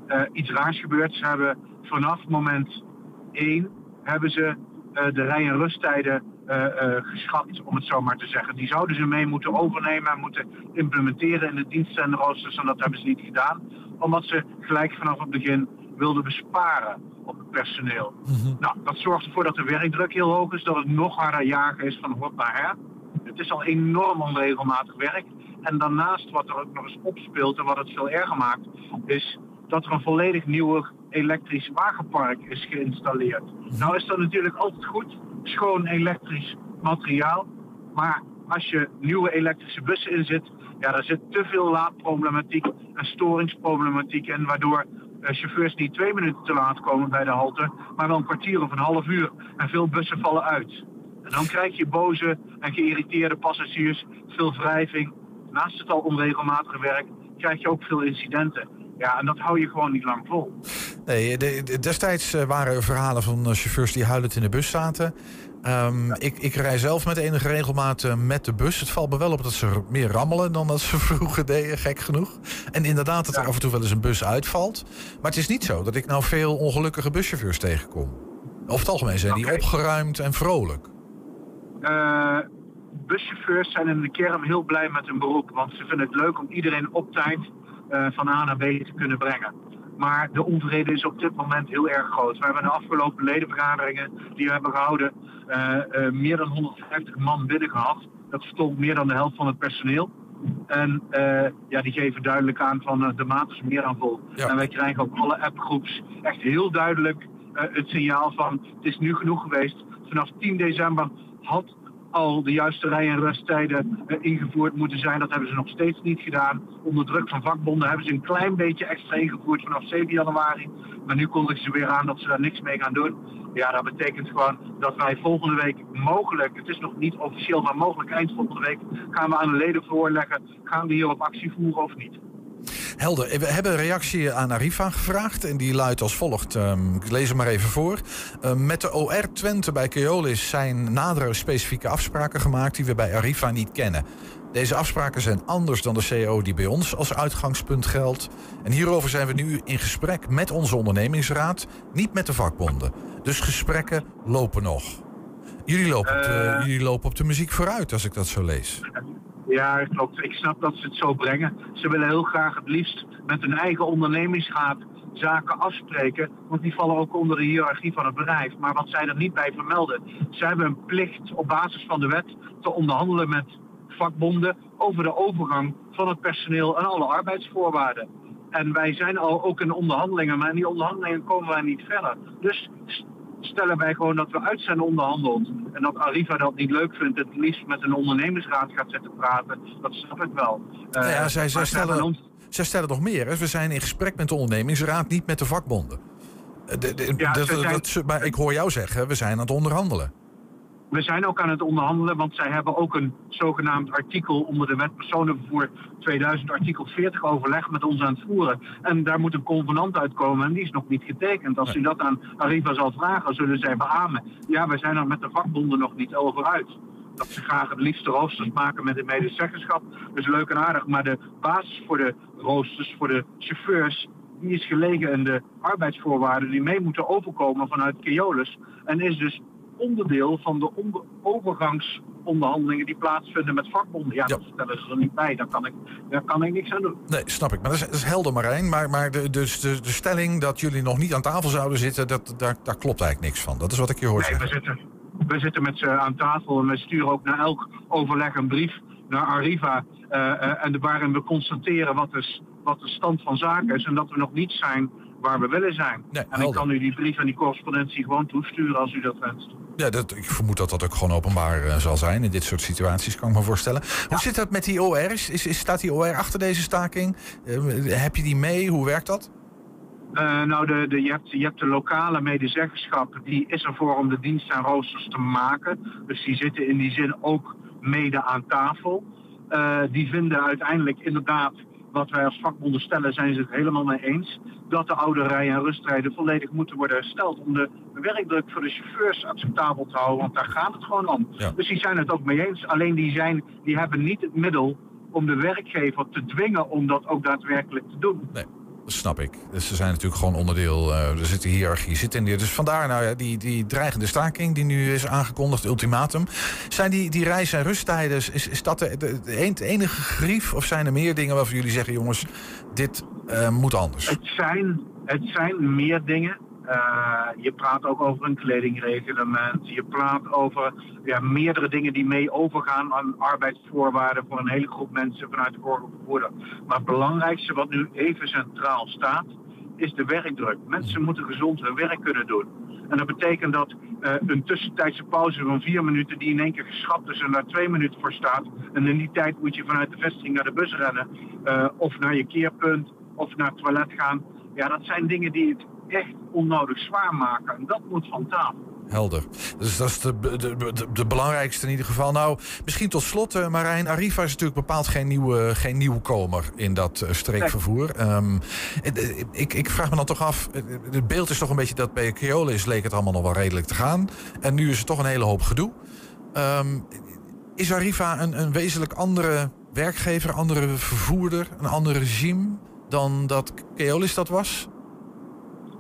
eh, iets raars gebeurd. Ze hebben vanaf moment 1 hebben ze eh, de rij- en rusttijden eh, eh, geschrapt, om het zo maar te zeggen. Die zouden ze mee moeten overnemen en moeten implementeren in de diensten en roosters. En dat hebben ze niet gedaan, omdat ze gelijk vanaf het begin wilden besparen op het personeel. Nou, dat zorgt ervoor dat de werkdruk heel hoog is, dat het nog harder jagen is van hot naar her. Het is al enorm onregelmatig werk. En daarnaast wat er ook nog eens opspeelt en wat het veel erger maakt, is dat er een volledig nieuw elektrisch wagenpark is geïnstalleerd. Nou is dat natuurlijk altijd goed, schoon elektrisch materiaal. Maar als je nieuwe elektrische bussen inzet, ja, daar zit te veel laadproblematiek en storingsproblematiek in, waardoor eh, chauffeurs niet twee minuten te laat komen bij de halte, maar wel een kwartier of een half uur. En veel bussen vallen uit. Dan krijg je boze en geïrriteerde passagiers, veel wrijving. Naast het al onregelmatige werk krijg je ook veel incidenten. Ja, en dat hou je gewoon niet lang vol. Nee, de- de- destijds eh, waren er verhalen van eh, chauffeurs die huilend in de bus zaten. Ehm, ik, ik rij zelf met enige regelmaat eh, met de bus. Het valt me wel op dat ze meer rammelen dan dat ze vroeger deden, gek genoeg. En inderdaad dat er af en toe wel eens een bus uitvalt. Maar het is niet zo dat ik nou veel ongelukkige buschauffeurs tegenkom. Over het algemeen zijn die opgeruimd en vrolijk. Eh, buschauffeurs zijn in de kern heel blij met hun beroep. Want ze vinden het leuk om iedereen op tijd eh, van A naar B te kunnen brengen. Maar de onvrede is op dit moment heel erg groot. We hebben de afgelopen ledenvergaderingen die we hebben gehouden... eh, meer dan 150 man binnen gehad. Dat stond meer dan de helft van het personeel. En ja, die geven duidelijk aan van de maat is meer dan vol. Ja. En wij krijgen ook alle appgroeps echt heel duidelijk het signaal van het is nu genoeg geweest. Vanaf 10 december had al de juiste rij- en rusttijden eh, ingevoerd moeten zijn. Dat hebben ze nog steeds niet gedaan. Onder druk van vakbonden hebben ze een klein beetje extra ingevoerd vanaf 7 januari. Maar nu kondigen ze weer aan dat ze daar niks mee gaan doen. Ja, dat betekent gewoon dat wij volgende week mogelijk, het is nog niet officieel, maar mogelijk eind volgende week gaan we aan de leden voorleggen. Gaan we hier op actie voeren of niet? Helder. We hebben een reactie aan Arriva gevraagd. En die luidt als volgt. Ehm, ik lees hem maar even voor. Ehm, met de OR Twente bij Keolis zijn nadere specifieke afspraken gemaakt... die we bij Arriva niet kennen. Deze afspraken zijn anders dan de CO die bij ons als uitgangspunt geldt. En hierover zijn we nu in gesprek met onze ondernemingsraad, niet met de vakbonden. Dus gesprekken lopen nog. Jullie lopen, op de, Eh. jullie lopen op de muziek vooruit, als ik dat zo lees. Ja, klopt. Ik snap dat ze het zo brengen. Ze willen heel graag het liefst met hun eigen ondernemingsraad zaken afspreken. Want die vallen ook onder de hiërarchie van het bedrijf. Maar wat zij er niet bij vermelden. Zij hebben een plicht op basis van de wet te onderhandelen met vakbonden over de overgang van het personeel en alle arbeidsvoorwaarden. En wij zijn al ook in onderhandelingen, maar in die onderhandelingen komen wij niet verder. Dus stellen wij gewoon dat we uit zijn onderhandeld. En dat Arriva dat niet leuk vindt, het liefst met een ondernemingsraad gaat zitten praten. Dat snap ik wel. Nou ja, zij, zij, stellen, ons- zij stellen nog meer. Hè. We zijn in gesprek met de ondernemingsraad, niet met de vakbonden. Eh, de- de- Ja, dat- zij zijn- dat- maar ik hoor jou zeggen, we zijn aan het onderhandelen. We zijn ook aan het onderhandelen, want zij hebben ook een zogenaamd artikel onder de wet personenvervoer 2000, artikel 40 overleg met ons aan het voeren. En daar moet een convenant uitkomen en die is nog niet getekend. Als u dat aan Arriva zal vragen, zullen zij beamen. Ja, wij zijn er met de vakbonden nog niet over uit. Dat ze graag het liefste roosters maken met de medezeggenschap. Dus leuk en aardig, maar de basis voor de roosters, voor de chauffeurs, die is gelegen in de arbeidsvoorwaarden die mee moeten overkomen vanuit Keolis. En is dus onderdeel van de onder- overgangsonderhandelingen die plaatsvinden met vakbonden. Ja, Ja. dat stellen ze er niet bij. Daar kan ik, daar kan ik niks aan doen. Nee, snap ik. Maar dat is, dat is helder, Marijn. Maar, maar de, dus de, de stelling dat jullie nog niet aan tafel zouden zitten, dat, daar, daar klopt eigenlijk niks van. Dat is wat ik je hoor Nee, we zeggen. zitten, we zitten met ze aan tafel en we sturen ook naar elk overleg een brief naar Arriva. eh, eh, en waarin we constateren wat, is, wat de stand van zaken is en dat we nog niet zijn waar we willen zijn. Nee, en ik kan u die brief en die correspondentie gewoon toesturen als u dat wenst. Ja, dat, ik vermoed dat dat ook gewoon openbaar eh, zal zijn in dit soort situaties, kan ik me voorstellen. Hoe zit dat met die OR? Is, is, staat die OR achter deze staking? Eh, heb je die mee? Hoe werkt dat? Eh, nou, de, de, je, hebt, je hebt de lokale medezeggenschap, die is ervoor om de dienst en roosters te maken. Dus die zitten in die zin ook mede aan tafel. Die vinden uiteindelijk inderdaad, wat wij als vakbonden stellen, zijn ze het helemaal mee eens. Dat de oude rij- en rustrijden volledig moeten worden hersteld om de werkdruk voor de chauffeurs acceptabel te houden. Want daar gaat het gewoon om. Ja. Dus die zijn het ook mee eens. Alleen die, zijn, die hebben niet het middel om de werkgever te dwingen om dat ook daadwerkelijk te doen. Nee, snap ik. Dus ze zijn natuurlijk gewoon onderdeel. eh, er zit een hiërarchie zit in die. Dus vandaar nou ja, die, die dreigende staking die nu is aangekondigd, ultimatum. Zijn die, die reis- en rusttijden, is, is dat de, de, de enige grief? Of zijn er meer dingen waarvan jullie zeggen, jongens, dit eh, moet anders? Het zijn, het zijn meer dingen. Eh, je praat ook over een kledingreglement. Je praat over ja, meerdere dingen die mee overgaan aan arbeidsvoorwaarden voor een hele groep mensen vanuit de vervoerder. Maar het belangrijkste wat nu even centraal staat, is de werkdruk. Mensen moeten gezond hun werk kunnen doen. En dat betekent dat eh, een tussentijdse pauze van vier minuten die in één keer geschrapt is en daar twee minuten voor staat. En in die tijd moet je vanuit de vestiging naar de bus rennen. eh, of naar je keerpunt of naar het toilet gaan. Ja, dat zijn dingen die het echt onnodig zwaar maken. En dat moet van tafel. Helder. Dus dat is de, de, de, de belangrijkste in ieder geval. Nou, misschien tot slot, eh, Marijn. Arriva is natuurlijk bepaald geen, nieuwe, geen nieuwkomer in dat eh, streekvervoer. Ehm, eh, ik, ik vraag me dan toch af, het beeld is toch een beetje dat bij Keolis leek het allemaal nog wel redelijk te gaan. En nu is het toch een hele hoop gedoe. Ehm, is Arriva een, een wezenlijk andere werkgever, andere vervoerder, een ander regime dan dat Keolis dat was?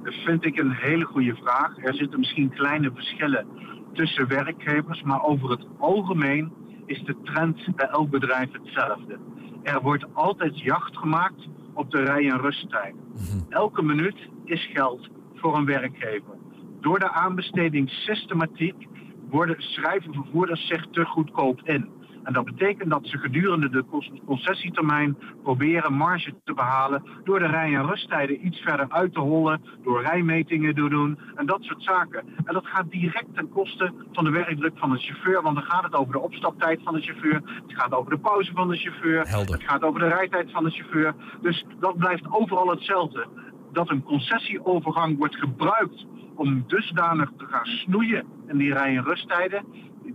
Dat vind ik een hele goede vraag. Er zitten misschien kleine verschillen tussen werkgevers, maar over het algemeen is de trend bij elk bedrijf hetzelfde. Er wordt altijd jacht gemaakt op de rij- en rusttijden. Elke minuut is geld voor een werkgever. Door de aanbestedingssystematiek worden schrijven vervoerders zich te goedkoop in. En dat betekent dat ze gedurende de concessietermijn proberen marge te behalen door de rij- en rusttijden iets verder uit te hollen, door rijmetingen te doen en dat soort zaken. En dat gaat direct ten koste van de werkdruk van de chauffeur, want dan gaat het over de opstaptijd van de chauffeur, het gaat over de pauze van de chauffeur, Helder. het gaat over de rijtijd van de chauffeur. Dus dat blijft overal hetzelfde. Dat een concessieovergang wordt gebruikt om dusdanig te gaan snoeien in die rij- en rusttijden.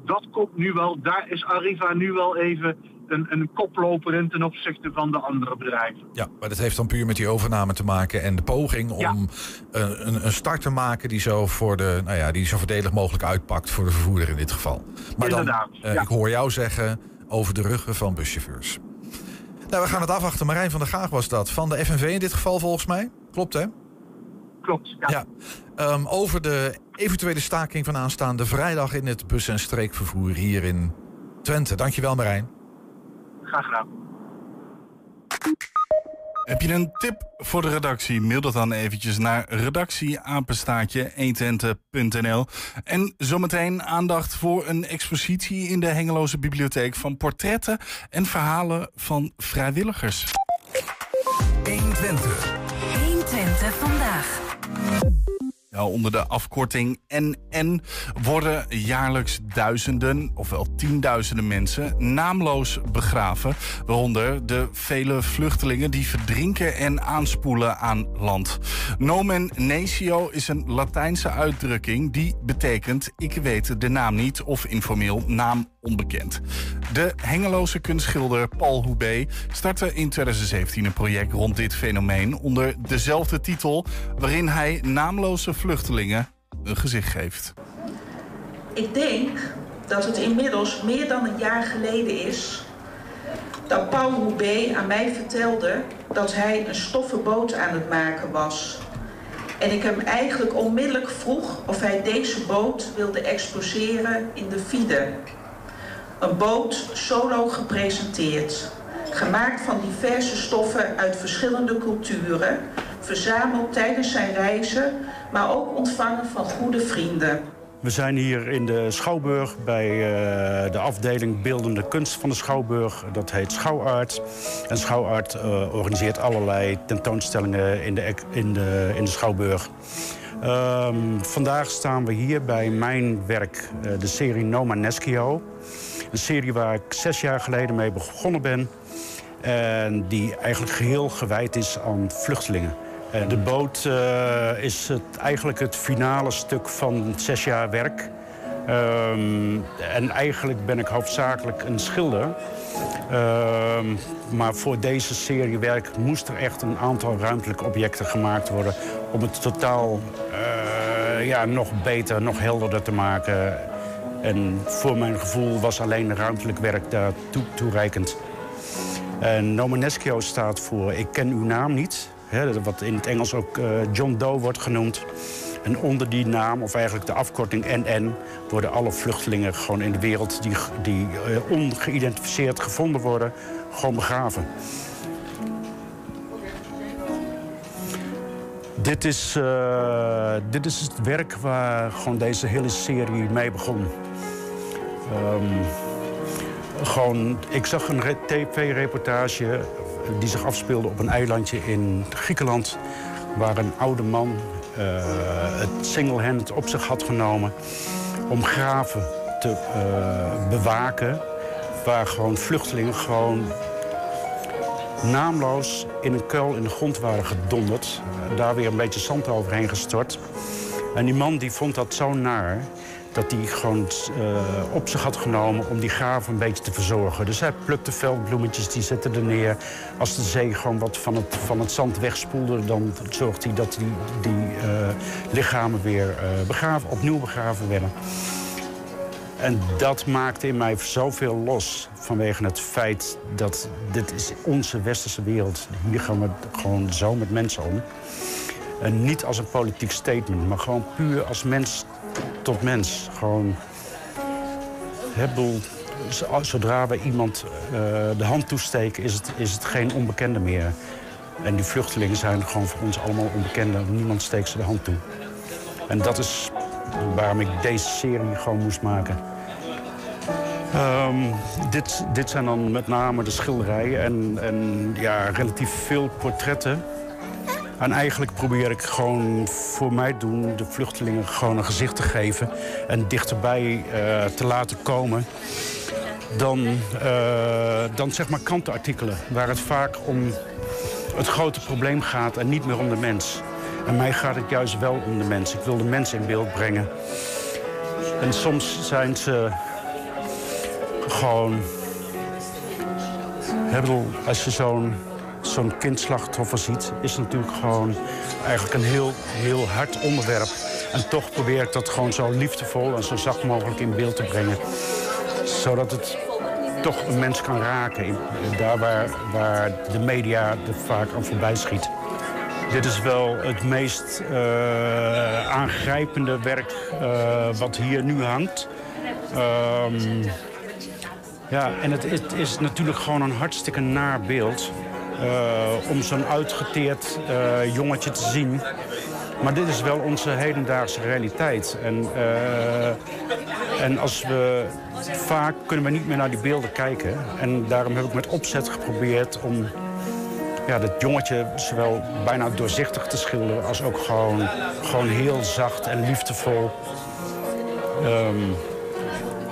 Dat komt nu wel, daar is Arriva nu wel even een, een koploper in ten opzichte van de andere bedrijven. Ja, maar dat heeft dan puur met die overname te maken en de poging om Ja. een, een, een start te maken die zo, voor de, nou ja, die zo voordelig mogelijk uitpakt voor de vervoerder in dit geval. Maar dan, Inderdaad, eh, ja. ik hoor jou zeggen over de ruggen van buschauffeurs. Nou, we gaan het afwachten. Marijn van der Gaag was dat. Van de FNV in dit geval volgens mij. Klopt hè? Klopt, ja. Ja. Ehm, over de eventuele staking van aanstaande vrijdag in het bus- en streekvervoer hier in Twente. Dankjewel Marijn. Graag gedaan. Heb je een tip voor de redactie? Mail dat dan eventjes naar redactieapenstaatje 120.nl. En zometeen aandacht voor een expositie in de Hengeloze Bibliotheek... van portretten en verhalen van vrijwilligers. 120 vandaag. Onder de afkorting NN worden jaarlijks duizenden, ofwel tienduizenden mensen naamloos begraven. Waaronder de vele vluchtelingen die verdrinken en aanspoelen aan land. Nomen natio is een Latijnse uitdrukking die betekent ik weet de naam niet of informeel naam onbekend. De Hengeloze kunstschilder Paul Houbé startte in 2017 een project rond dit fenomeen onder dezelfde titel, waarin hij naamloze vluchtelingen een gezicht geeft. Ik denk dat het inmiddels meer dan een jaar geleden is dat Paul Houbé aan mij vertelde dat hij een stoffen boot aan het maken was. En ik hem eigenlijk onmiddellijk vroeg of hij deze boot wilde exposeren in de FIDE. Een boot solo gepresenteerd. Gemaakt van diverse stoffen uit verschillende culturen. Verzameld tijdens zijn reizen, maar ook ontvangen van goede vrienden. We zijn hier in de Schouwburg bij uh, de afdeling Beeldende Kunst van de Schouwburg. Dat heet Schouwart. En Schouwart uh, organiseert allerlei tentoonstellingen in de, in de, in de Schouwburg. Um, vandaag staan we hier bij mijn werk, uh, de serie Noma Neschio. Een serie waar ik zes jaar geleden mee begonnen ben. En die eigenlijk geheel gewijd is aan vluchtelingen. En de boot uh, is het, eigenlijk het finale stuk van zes jaar werk. Um, en eigenlijk ben ik hoofdzakelijk een schilder. Um, maar voor deze serie werk moest er echt een aantal ruimtelijke objecten gemaakt worden... om het totaal uh, ja, nog beter, nog helderder te maken. En voor mijn gevoel was alleen ruimtelijk werk daar toe, toereikend. En staat voor ik ken uw naam niet. Wat in het Engels ook uh, John Doe wordt genoemd. En onder die naam, of eigenlijk de afkorting NN... worden alle vluchtelingen gewoon in de wereld die, die uh, ongeïdentificeerd gevonden worden... gewoon begraven. Dit is, uh, dit is het werk waar gewoon deze hele serie mee begon. Um, gewoon, ik zag een tv-reportage die zich afspeelde op een eilandje in Griekenland... waar een oude man uh, het single-hand op zich had genomen... om graven te uh, bewaken... waar gewoon vluchtelingen gewoon naamloos in een kuil in de grond waren gedonderd. Daar weer een beetje zand overheen gestort. En die man die vond dat zo naar dat hij gewoon uh, op zich had genomen om die graven een beetje te verzorgen. Dus hij plukte veldbloemetjes, die zette er neer. Als de zee gewoon wat van het, van het zand wegspoelde... dan zorgde hij dat die, die uh, lichamen weer uh, begraven, opnieuw begraven werden. En dat maakte in mij zoveel los vanwege het feit dat dit is onze westerse wereld. Hier gaan we gewoon zo met mensen om. En niet als een politiek statement, maar gewoon puur als mens tot mens. Gewoon, zodra we iemand uh, de hand toesteken, is het, is het geen onbekende meer. En die vluchtelingen zijn gewoon voor ons allemaal onbekende. Niemand steekt ze de hand toe. En dat is waarom ik deze serie gewoon moest maken. Um, dit, dit zijn dan met name de schilderijen en, en ja, relatief veel portretten. En eigenlijk probeer ik gewoon voor mij doen de vluchtelingen gewoon een gezicht te geven en dichterbij uh, te laten komen dan, uh, dan zeg maar krantenartikelen, waar het vaak om het grote probleem gaat en niet meer om de mens. En mij gaat het juist wel om de mens. Ik wil de mens in beeld brengen. En soms zijn ze gewoon... Bedoel, als je zo'n zo'n kindslachtoffer ziet... is natuurlijk gewoon eigenlijk een heel, heel hard onderwerp. En toch probeer ik dat gewoon zo liefdevol en zo zacht mogelijk in beeld te brengen. Zodat het toch een mens kan raken. Daar waar, waar de media er vaak aan voorbij schiet. Dit is wel het meest uh, aangrijpende werk uh, wat hier nu hangt. Um, ja, en het, het, is natuurlijk gewoon een hartstikke naar beeld. Uh, om zo'n uitgeteerd uh, jongetje te zien. Maar dit is wel onze hedendaagse realiteit. En, uh, en als we vaak kunnen we niet meer naar die beelden kijken. En daarom heb ik met opzet geprobeerd om ja, dat jongetje zowel bijna doorzichtig te schilderen... als ook gewoon, gewoon heel zacht en liefdevol. Ehm,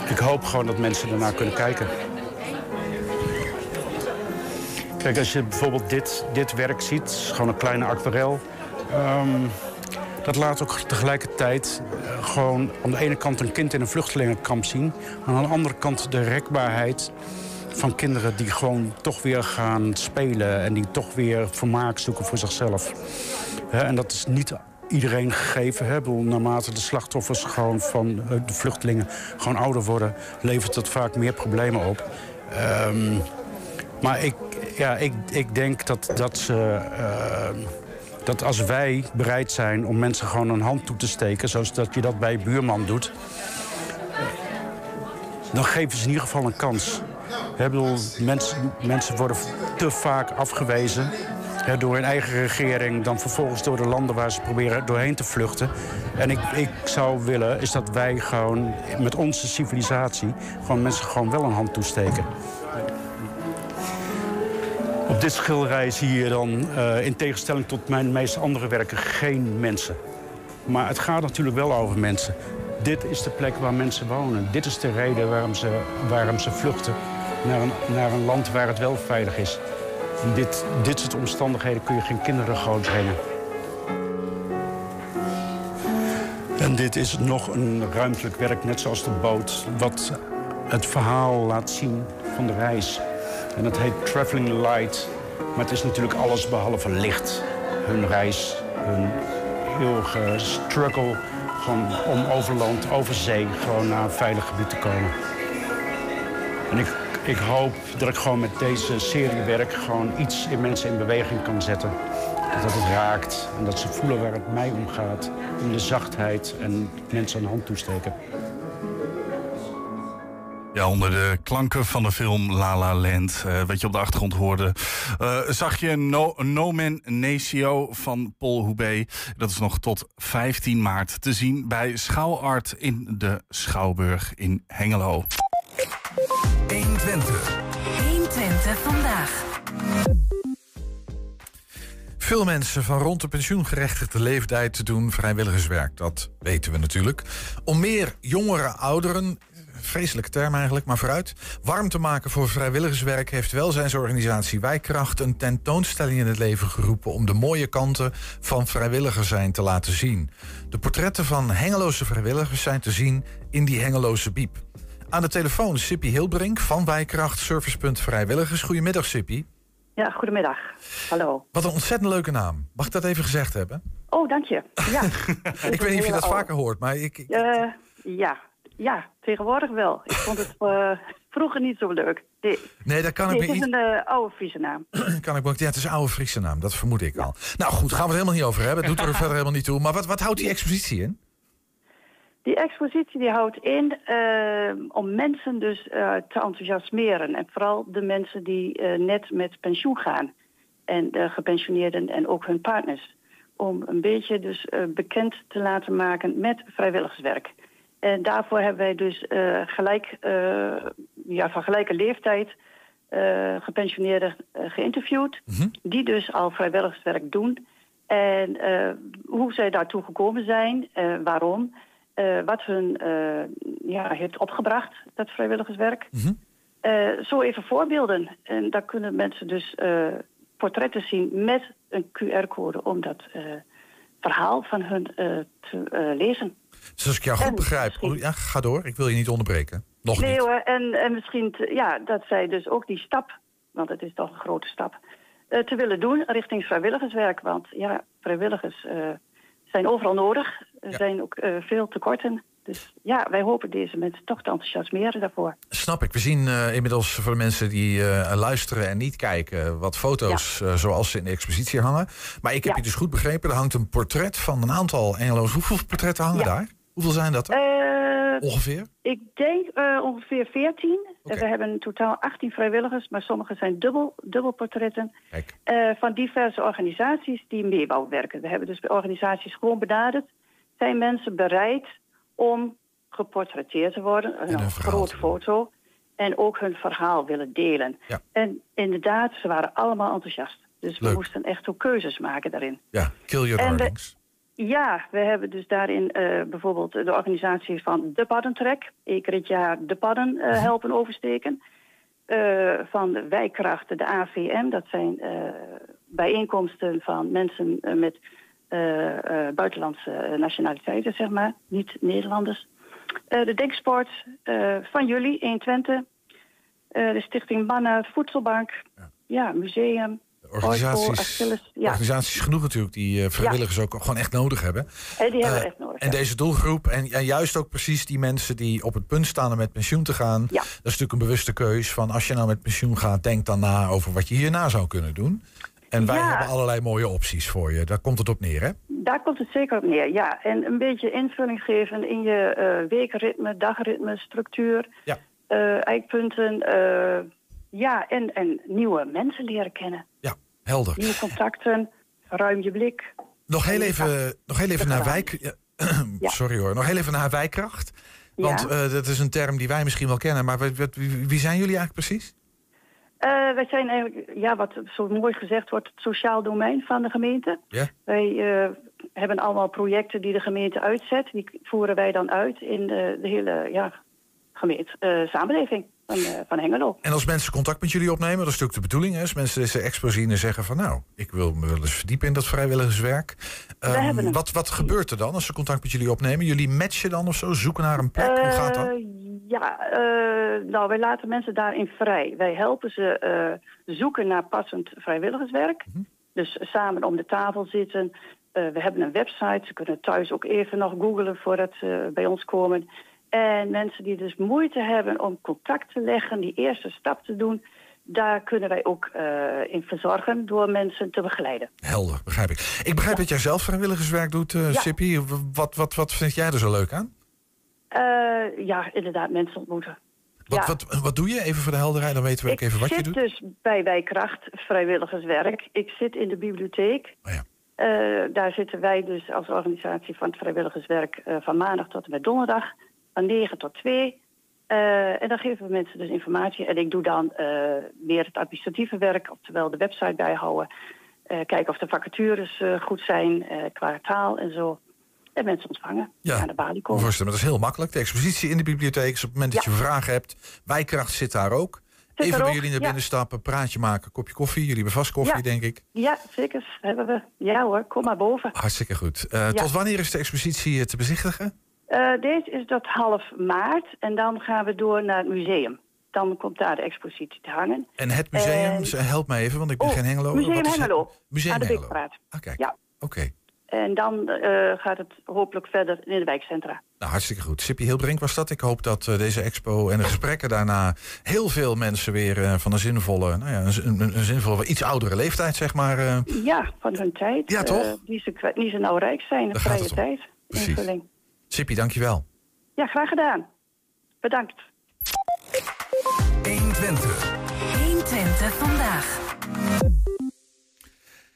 ik hoop gewoon dat mensen ernaar kunnen kijken. Kijk, als je bijvoorbeeld dit, dit werk ziet, gewoon een kleine aquarel... Ehm, dat laat ook tegelijkertijd eh, gewoon aan de ene kant een kind in een vluchtelingenkamp zien... aan de andere kant de rekbaarheid van kinderen die gewoon toch weer gaan spelen... en die toch weer vermaak zoeken voor zichzelf. en dat is niet iedereen gegeven. Hè? Naarmate de slachtoffers gewoon van eh, de vluchtelingen gewoon ouder worden... levert dat vaak meer problemen op. Ehm, maar ik, ja, ik, ik denk dat, dat ze... Uh, dat als wij bereid zijn om mensen gewoon een hand toe te steken... zoals dat je dat bij buurman doet... dan geven ze in ieder geval een kans. Mensen, mensen worden te vaak afgewezen door hun eigen regering... dan vervolgens door de landen waar ze proberen doorheen te vluchten. En ik, ik zou willen is dat wij gewoon met onze civilisatie... gewoon mensen gewoon wel een hand toesteken. Op dit schilderij zie je dan, uh, in tegenstelling tot mijn meeste andere werken, geen mensen. Maar het gaat natuurlijk wel over mensen. Dit is de plek waar mensen wonen. Dit is de reden waarom ze, waarom ze vluchten naar een, naar een land waar het wel veilig is. In dit, dit soort omstandigheden kun je geen kinderen grootbrengen. En dit is nog een ruimtelijk werk, net zoals de boot... wat het verhaal laat zien van de reis. En dat heet Traveling Light. Maar het is natuurlijk alles behalve licht. Hun reis, hun eeuwige struggle... gewoon om over land, over zee, gewoon naar een veilig gebied te komen. En ik ik hoop dat ik gewoon met deze serie werk gewoon iets in mensen in beweging kan zetten. Dat het raakt en dat ze voelen waar het mij om gaat. In de zachtheid en mensen een hand toesteken. Ja, onder de klanken van de film La La Land, uh, wat je op de achtergrond hoorde, uh, zag je No, Nomen Necio van Paul Houbé. Dat is nog tot 15 maart te zien bij Schouwart in de Schouwburg in Hengelo. 120. 120 vandaag. Veel mensen van rond de pensioengerechtigde leeftijd doen vrijwilligerswerk. Dat weten we natuurlijk. Om meer jongere ouderen, vreselijke term eigenlijk, maar vooruit, warm te maken voor vrijwilligerswerk heeft welzijnsorganisatie Wijkracht een tentoonstelling in het leven geroepen om de mooie kanten van vrijwilliger zijn te laten zien. De portretten van Hengeloze vrijwilligers zijn te zien in die Hengeloze Biep. Aan de telefoon Sippy Hilbrink van Wijkracht Servicepunt Vrijwilligers. Goedemiddag Sippy. Ja, goedemiddag. Hallo. Wat een ontzettend leuke naam. Mag ik dat even gezegd hebben? Oh, dank je. Ja. ik weet niet of je dat vaker hoort, maar ik... Uh, ja. Ja, tegenwoordig wel. Ik vond het uh, vroeger niet zo leuk. Nee, dat kan ik niet... Het is een uh, oude Friese naam. kan ik. Ja, het is een oude Friese naam. Dat vermoed ik al. Nou goed, gaan we het helemaal niet over hebben. Dat doet er verder helemaal niet toe. Maar wat, wat houdt die expositie in? Die expositie die houdt in uh, om mensen dus te enthousiasmeren. En vooral de mensen die net met pensioen gaan. En de gepensioneerden en ook hun partners. Om een beetje dus bekend te laten maken met vrijwilligerswerk. En daarvoor hebben wij dus gelijk, ja, van gelijke leeftijd gepensioneerden geïnterviewd. Mm Die dus al vrijwilligerswerk doen. En hoe zij daartoe gekomen zijn, waarom... Wat hun ja, heeft opgebracht, dat vrijwilligerswerk. Mm -hmm. uh, zo even voorbeelden. En daar kunnen mensen dus portretten zien met een QR-code om dat verhaal van hun te lezen. Dus als ik jou goed en begrijp, misschien... ja, ga door, ik wil je niet onderbreken. Nog nee, niet. Hoor, en, en misschien ja, dat zij dus ook die stap, want het is toch een grote stap, te willen doen richting vrijwilligerswerk. Want ja, vrijwilligers zijn overal nodig. Er zijn ook uh, veel tekorten. Dus ja, wij hopen deze mensen toch te enthousiasmeren daarvoor. Snap ik. We zien uh, inmiddels voor de mensen die uh, luisteren en niet kijken... wat foto's ja. zoals ze in de expositie hangen. Maar ik heb ja. je dus goed begrepen, er hangt een portret van een aantal Engeloos. Hoeveel portretten hangen ja. daar? Hoeveel zijn dat er? ongeveer? Ik denk ongeveer 14. Okay. We hebben in totaal 18 vrijwilligers, maar sommige zijn dubbel, dubbelportretten. Uh, van diverse organisaties die mee werken. We hebben dus bij organisaties gewoon benaderd. Zijn mensen bereid om geportretteerd te worden? Een, een grote foto. En ook hun verhaal willen delen. Ja. En inderdaad, ze waren allemaal enthousiast. Dus we moesten echt ook keuzes maken daarin. Ja, kill your darlings. Ja, we hebben dus daarin eh, bijvoorbeeld de organisatie van de Paddentrek. Keer het jaar de padden eh, helpen oversteken. Eh, van de wijkkrachten, de AVM. Dat zijn bijeenkomsten van mensen met buitenlandse eh, nationaliteiten, zeg maar. Niet Nederlanders. Eh, de Denksport eh, van jullie, 120. Eh, de Stichting Mannen, Voedselbank. Ja, museum. Organisaties, Achilles, ja. organisaties genoeg natuurlijk die eh, vrijwilligers ook gewoon echt nodig hebben. Eh, die hebben Eh, echt nodig. En deze doelgroep, en, en juist ook precies die mensen die op het punt staan om met pensioen te gaan. Dat is natuurlijk een bewuste keus van als je nou met pensioen gaat, denk dan na over wat je hierna zou kunnen doen. En wij Ja. hebben allerlei mooie opties voor je. Daar komt het op neer, hè? Daar komt het zeker op neer, ja. En een beetje invulling geven in je eh, weekritme, dagritme, structuur, Ja. eh, eikpunten. eh, ja, en, en nieuwe mensen leren kennen. Ja, helder. Nieuwe contacten, ruim je blik. Nog heel even, nog heel even naar wijk. ja. Sorry hoor. Nog heel even naar wijkkracht. Want dat is een term die wij misschien wel kennen. Maar wie, wie zijn jullie eigenlijk precies? Eh, wij zijn eigenlijk, ja, wat zo mooi gezegd wordt, het sociaal domein van de gemeente. Ja. Wij eh, hebben allemaal projecten die de gemeente uitzet. Die voeren wij dan uit in de, de hele ja, gemeente, eh, samenleving van, eh, van Hengelo. En als mensen contact met jullie opnemen, dat is natuurlijk de bedoeling. Hè? Als mensen deze expo zien en zeggen van nou, ik wil me wel eens verdiepen in dat vrijwilligerswerk. Hem. wat, wat gebeurt er dan als ze contact met jullie opnemen? Jullie matchen dan of zo? Zoeken naar een plek? Hoe gaat dat? Eh, Ja, eh, nou, wij laten mensen daarin vrij. Wij helpen ze zoeken naar passend vrijwilligerswerk. Mhm. Dus samen om de tafel zitten. We hebben een website. Ze kunnen thuis ook even nog googlen voordat ze bij ons komen. En mensen die dus moeite hebben om contact te leggen, die eerste stap te doen... daar kunnen wij ook eh, in verzorgen door mensen te begeleiden. Helder, begrijp ik. Ik begrijp dat jij zelf vrijwilligerswerk doet, Ja. Sippy. Wat, wat, wat vind jij er zo leuk aan? Eh, ja, inderdaad, mensen ontmoeten. Wat, Ja. wat, wat doe je? Even voor de helderheid, dan weten we ook even wat je zit doet. dus bij Wijkracht vrijwilligerswerk. Ik zit in de bibliotheek. Oh ja. Daar zitten wij dus als organisatie van het vrijwilligerswerk van maandag tot en met donderdag. Van 9 tot 2. Eh, en dan geven we mensen dus informatie. En ik doe dan eh, meer het administratieve werk, oftewel de website bijhouden. Eh, kijken of de vacatures goed zijn qua taal en zo. En mensen ontvangen. Ja, Aan de balie komen. maar dat is heel makkelijk. De expositie in de bibliotheek is op het moment dat je vragen hebt. Wijkracht zit daar ook. Zit Even bij jullie naar ja. binnen stappen, praatje maken, kopje koffie. Jullie hebben vast koffie, Ja. denk ik. Ja, zeker. Hebben we. Ja hoor, kom maar boven. Hartstikke goed. Tot wanneer is de expositie te bezichtigen? Eh, deze is tot half maart en dan gaan we door naar het museum. Dan komt daar de expositie te hangen. En het museum, En- help me even, want ik ben Oh, geen Hengelo. Museum? Hengelo, Museum aan de. Beekpraat. Ah, kijk. Ja. Oké. En dan eh, gaat het hopelijk verder in de wijkcentra. Nou, hartstikke goed. Sippy Hilbrink was dat. Ik hoop dat eh, deze expo en de gesprekken daarna heel veel mensen weer van een zinvolle, nou ja, een, een, zinvolle, iets oudere leeftijd, zeg maar. Ja, van hun tijd. Ja, toch? die, ze, die ze nou rijk zijn, de vrije tijd. Precies. Invulling. Sippy, dankjewel. Ja, graag gedaan. Bedankt. 120. 120 vandaag.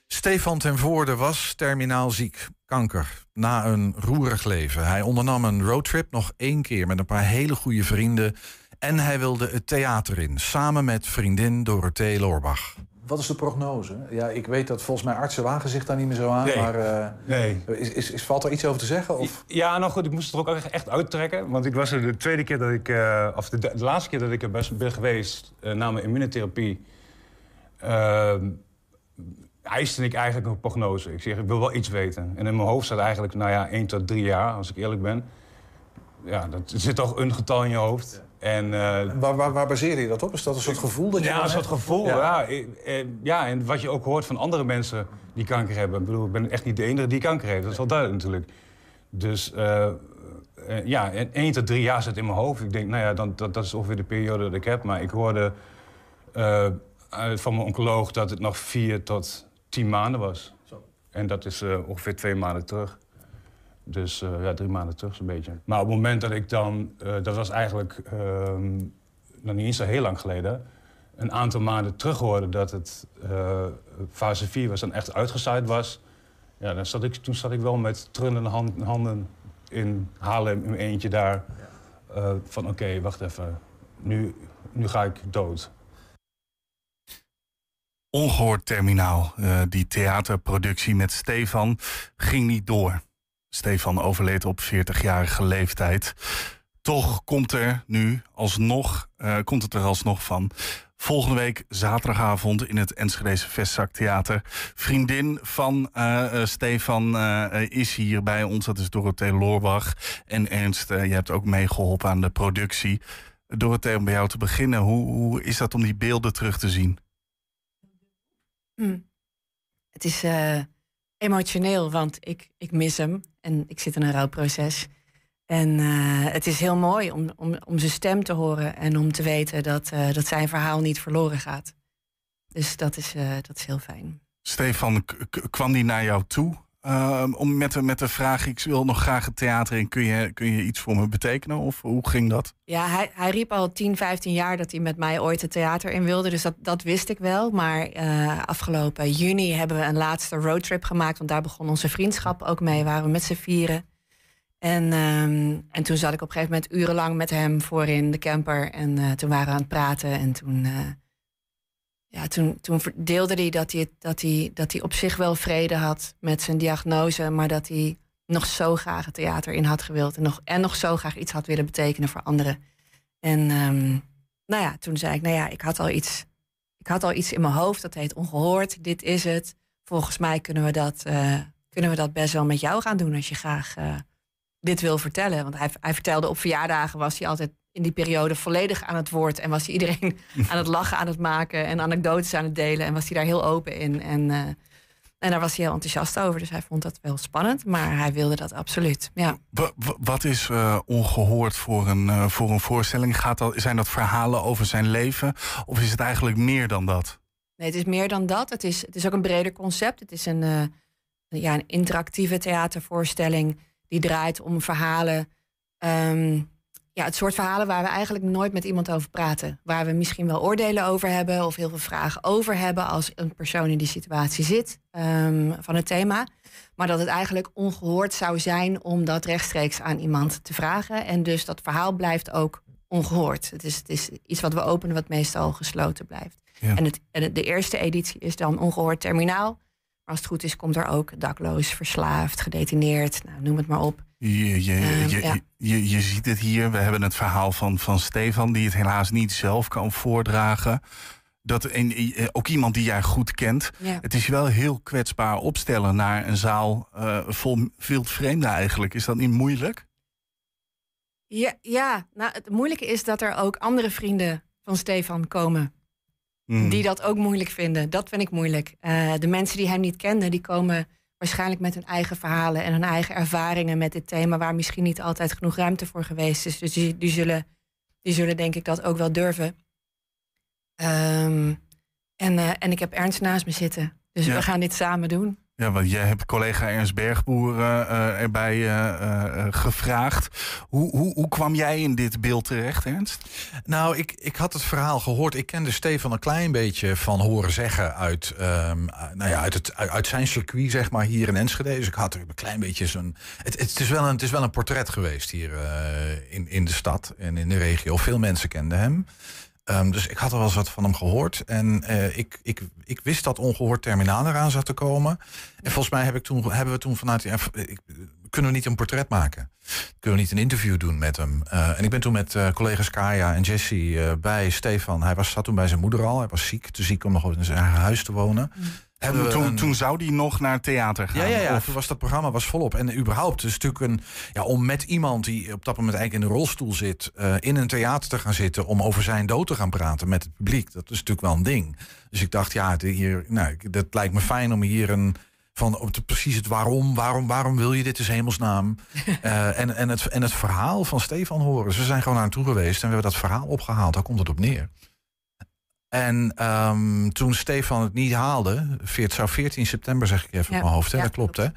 Stefan ten Voorde was terminaal ziek, kanker, na een roerig leven. Hij ondernam een roadtrip nog één keer met een paar hele goede vrienden. En hij wilde het theater in, samen met vriendin Dorothee Loorbach. Wat is de prognose? Ja, ik weet dat volgens mij artsen wagen zich daar niet meer zo aan. Nee. Maar eh, Nee. is, is, is, valt er iets over te zeggen? Of? Ja, nou goed, ik moest het er ook echt- uittrekken. Want ik was er de tweede keer dat ik... eh, of de, de laatste keer dat ik er best ben geweest... eh, na mijn immunotherapie... eiste ik eigenlijk een prognose. Ik zeg, ik wil wel iets weten. En in mijn hoofd staat eigenlijk, nou ja, 1 tot 3 jaar, als ik eerlijk ben. Ja, dat er zit toch een getal in je hoofd. En, eh, Waar, waar, waar baseer je dat op? Is dat een soort gevoel dat je ja, een soort gevoel. Ja. Ja. Eh, eh, ja, en wat je ook hoort van andere mensen die kanker hebben. Ik bedoel, ik ben echt niet de enige die kanker heeft. Dat is wel duidelijk natuurlijk. Dus eh, eh, ja, en 1 tot 3 jaar zit in mijn hoofd. Ik denk, nou ja, dan, dat, dat is ongeveer de periode dat ik heb. Maar ik hoorde van mijn oncoloog dat het nog 4 tot 10 maanden was. En dat is eh, ongeveer twee maanden terug. Dus eh, ja, drie maanden terug zo'n beetje. Maar op het moment dat ik dan, eh, dat was eigenlijk ehm, nog niet eens zo heel lang geleden, een aantal maanden terug hoorde dat het eh, fase 4 was en echt uitgezaaid was. Ja, dan zat ik, toen zat ik wel met trillende hand- handen in Haarlem in eentje daar. van oké, wacht even, nu, nu ga ik dood. Ongehoord Terminaal, die theaterproductie met Stefan, ging niet door. Stefan overleed op 40-jarige leeftijd. Toch komt er nu alsnog, uh, komt het er alsnog van. Volgende week zaterdagavond in het Enschedeze Vestzaktheater. Vriendin van uh, Stefan is hier bij ons. Dat is Dorothee Loorbach. En Ernst, je hebt ook meegeholpen aan de productie. Dorothee, om bij jou te beginnen. Hoe, hoe is dat om die beelden terug te zien? Hm. Het is emotioneel, want ik, ik mis hem en ik zit in een rouwproces. En uh, het is heel mooi om, om, om zijn stem te horen en om te weten dat, uh, dat zijn verhaal niet verloren gaat. Dus dat is, dat is heel fijn. Stefan, kwam die naar jou toe? Uh, om met, de, met de vraag, ik wil nog graag het theater in, kun je, kun je iets voor me betekenen? Of hoe ging dat? Ja, hij, hij riep al 10, 15 jaar dat hij met mij ooit het theater in wilde. Dus dat, dat wist ik wel. Maar uh, afgelopen juni hebben we een laatste roadtrip gemaakt. Want daar begon onze vriendschap ook mee. Waren we met z'n vieren. En, um, en toen zat ik op een gegeven moment urenlang met hem voorin de camper. En uh, toen waren we aan het praten. En toen ja, toen, toen deelde hij dat hij, dat, hij, dat hij op zich wel vrede had met zijn diagnose, maar dat hij nog zo graag het theater in had gewild en nog, en nog zo graag iets had willen betekenen voor anderen. En um, nou ja, toen zei ik, nou ja, ik had al iets, ik had al iets in mijn hoofd, dat heet ongehoord, dit is het. Volgens mij kunnen we dat, uh, kunnen we dat best wel met jou gaan doen als je graag uh, dit wil vertellen. Want hij, hij vertelde op verjaardagen was hij altijd in die periode volledig aan het woord. En was hij iedereen aan het lachen aan het maken en anekdotes aan het delen. En was hij daar heel open in. En, uh, en daar was hij heel enthousiast over. Dus hij vond dat wel spannend, maar hij wilde dat absoluut. Ja. Wat is uh, ongehoord voor een, uh, voor een voorstelling? Gaat dat, zijn dat verhalen over zijn leven? Of is het eigenlijk meer dan dat? Nee, het is meer dan dat. Het is, het is ook een breder concept. Het is een, ja, een interactieve theatervoorstelling die draait om verhalen. Um, ja, het soort verhalen waar we eigenlijk nooit met iemand over praten. Waar we misschien wel oordelen over hebben of heel veel vragen over hebben als een persoon in die situatie zit um, van het thema. Maar dat het eigenlijk ongehoord zou zijn om dat rechtstreeks aan iemand te vragen. En dus dat verhaal blijft ook ongehoord. Het is, het is iets wat we openen wat meestal gesloten blijft. Ja. En, het, en de eerste editie is dan ongehoord terminaal. Maar als het goed is, komt er ook dakloos, verslaafd, gedetineerd, nou, noem het maar op. Je, je, je, ja. je, je, ziet het hier. We hebben het verhaal van, van Stefan, die het helaas niet zelf kan voordragen. Dat en, ook iemand die jij goed kent. Ja. Het is wel heel kwetsbaar opstellen naar een zaal uh, vol vreemden eigenlijk. Is dat niet moeilijk? Ja, ja, nou het moeilijke is dat er ook andere vrienden van Stefan komen. Mm. Die dat ook moeilijk vinden. Dat vind ik moeilijk. Uh, de mensen die hem niet kenden, die komen waarschijnlijk met hun eigen verhalen en hun eigen ervaringen met dit thema, waar misschien niet altijd genoeg ruimte voor geweest is. Dus die, die, zullen, die zullen denk ik dat ook wel durven. Um, en, uh, en ik heb Ernst naast me zitten. Dus ja. we gaan dit samen doen. Ja, want jij hebt collega Ernst Bergboer uh, erbij uh, gevraagd. Hoe, hoe, hoe kwam jij in dit beeld terecht, Ernst? Nou, ik, ik had het verhaal gehoord. Ik kende Stefan een klein beetje van horen zeggen uit, um, nou ja, uit, het, uit zijn circuit, zeg maar, hier in Enschede. Dus ik had er een klein beetje zo'n... Het, het, is wel een, het is wel een portret geweest hier in, in de stad en in de regio. Veel mensen kenden hem. Um, dus ik had er wel eens wat van hem gehoord. En uh, ik, ik, ik wist dat ongehoord terminaal eraan zat te komen. En volgens mij heb ik toen, hebben we toen vanuit... Ja, kunnen we niet een portret maken? Kunnen we niet een interview doen met hem? Uh, en ik ben toen met uh, collega's Kaya en Jesse bij Stefan. Hij was, zat toen bij zijn moeder al. Hij was ziek, te ziek om nog in zijn eigen huis te wonen. Mm. Hebben toen, een... toen zou hij nog naar het theater gaan? Ja, ja, ja. Of... toen was dat programma was volop. En überhaupt, is natuurlijk een, ja, om met iemand die op dat moment eigenlijk in de rolstoel zit, uh, in een theater te gaan zitten, om over zijn dood te gaan praten met het publiek, dat is natuurlijk wel een ding. Dus ik dacht, ja, hier, nou, dat lijkt me fijn om hier een van op de, precies het waarom, waarom, waarom wil je dit is hemelsnaam. uh, en, en, het, en het verhaal van Stefan horen. Ze zijn gewoon naar hem toe geweest en we hebben dat verhaal opgehaald. Daar komt het op neer. En um, toen Stefan het niet haalde, het zou 14 september zeg ik even ja, op mijn hoofd, hè? Ja, dat klopt, klopt.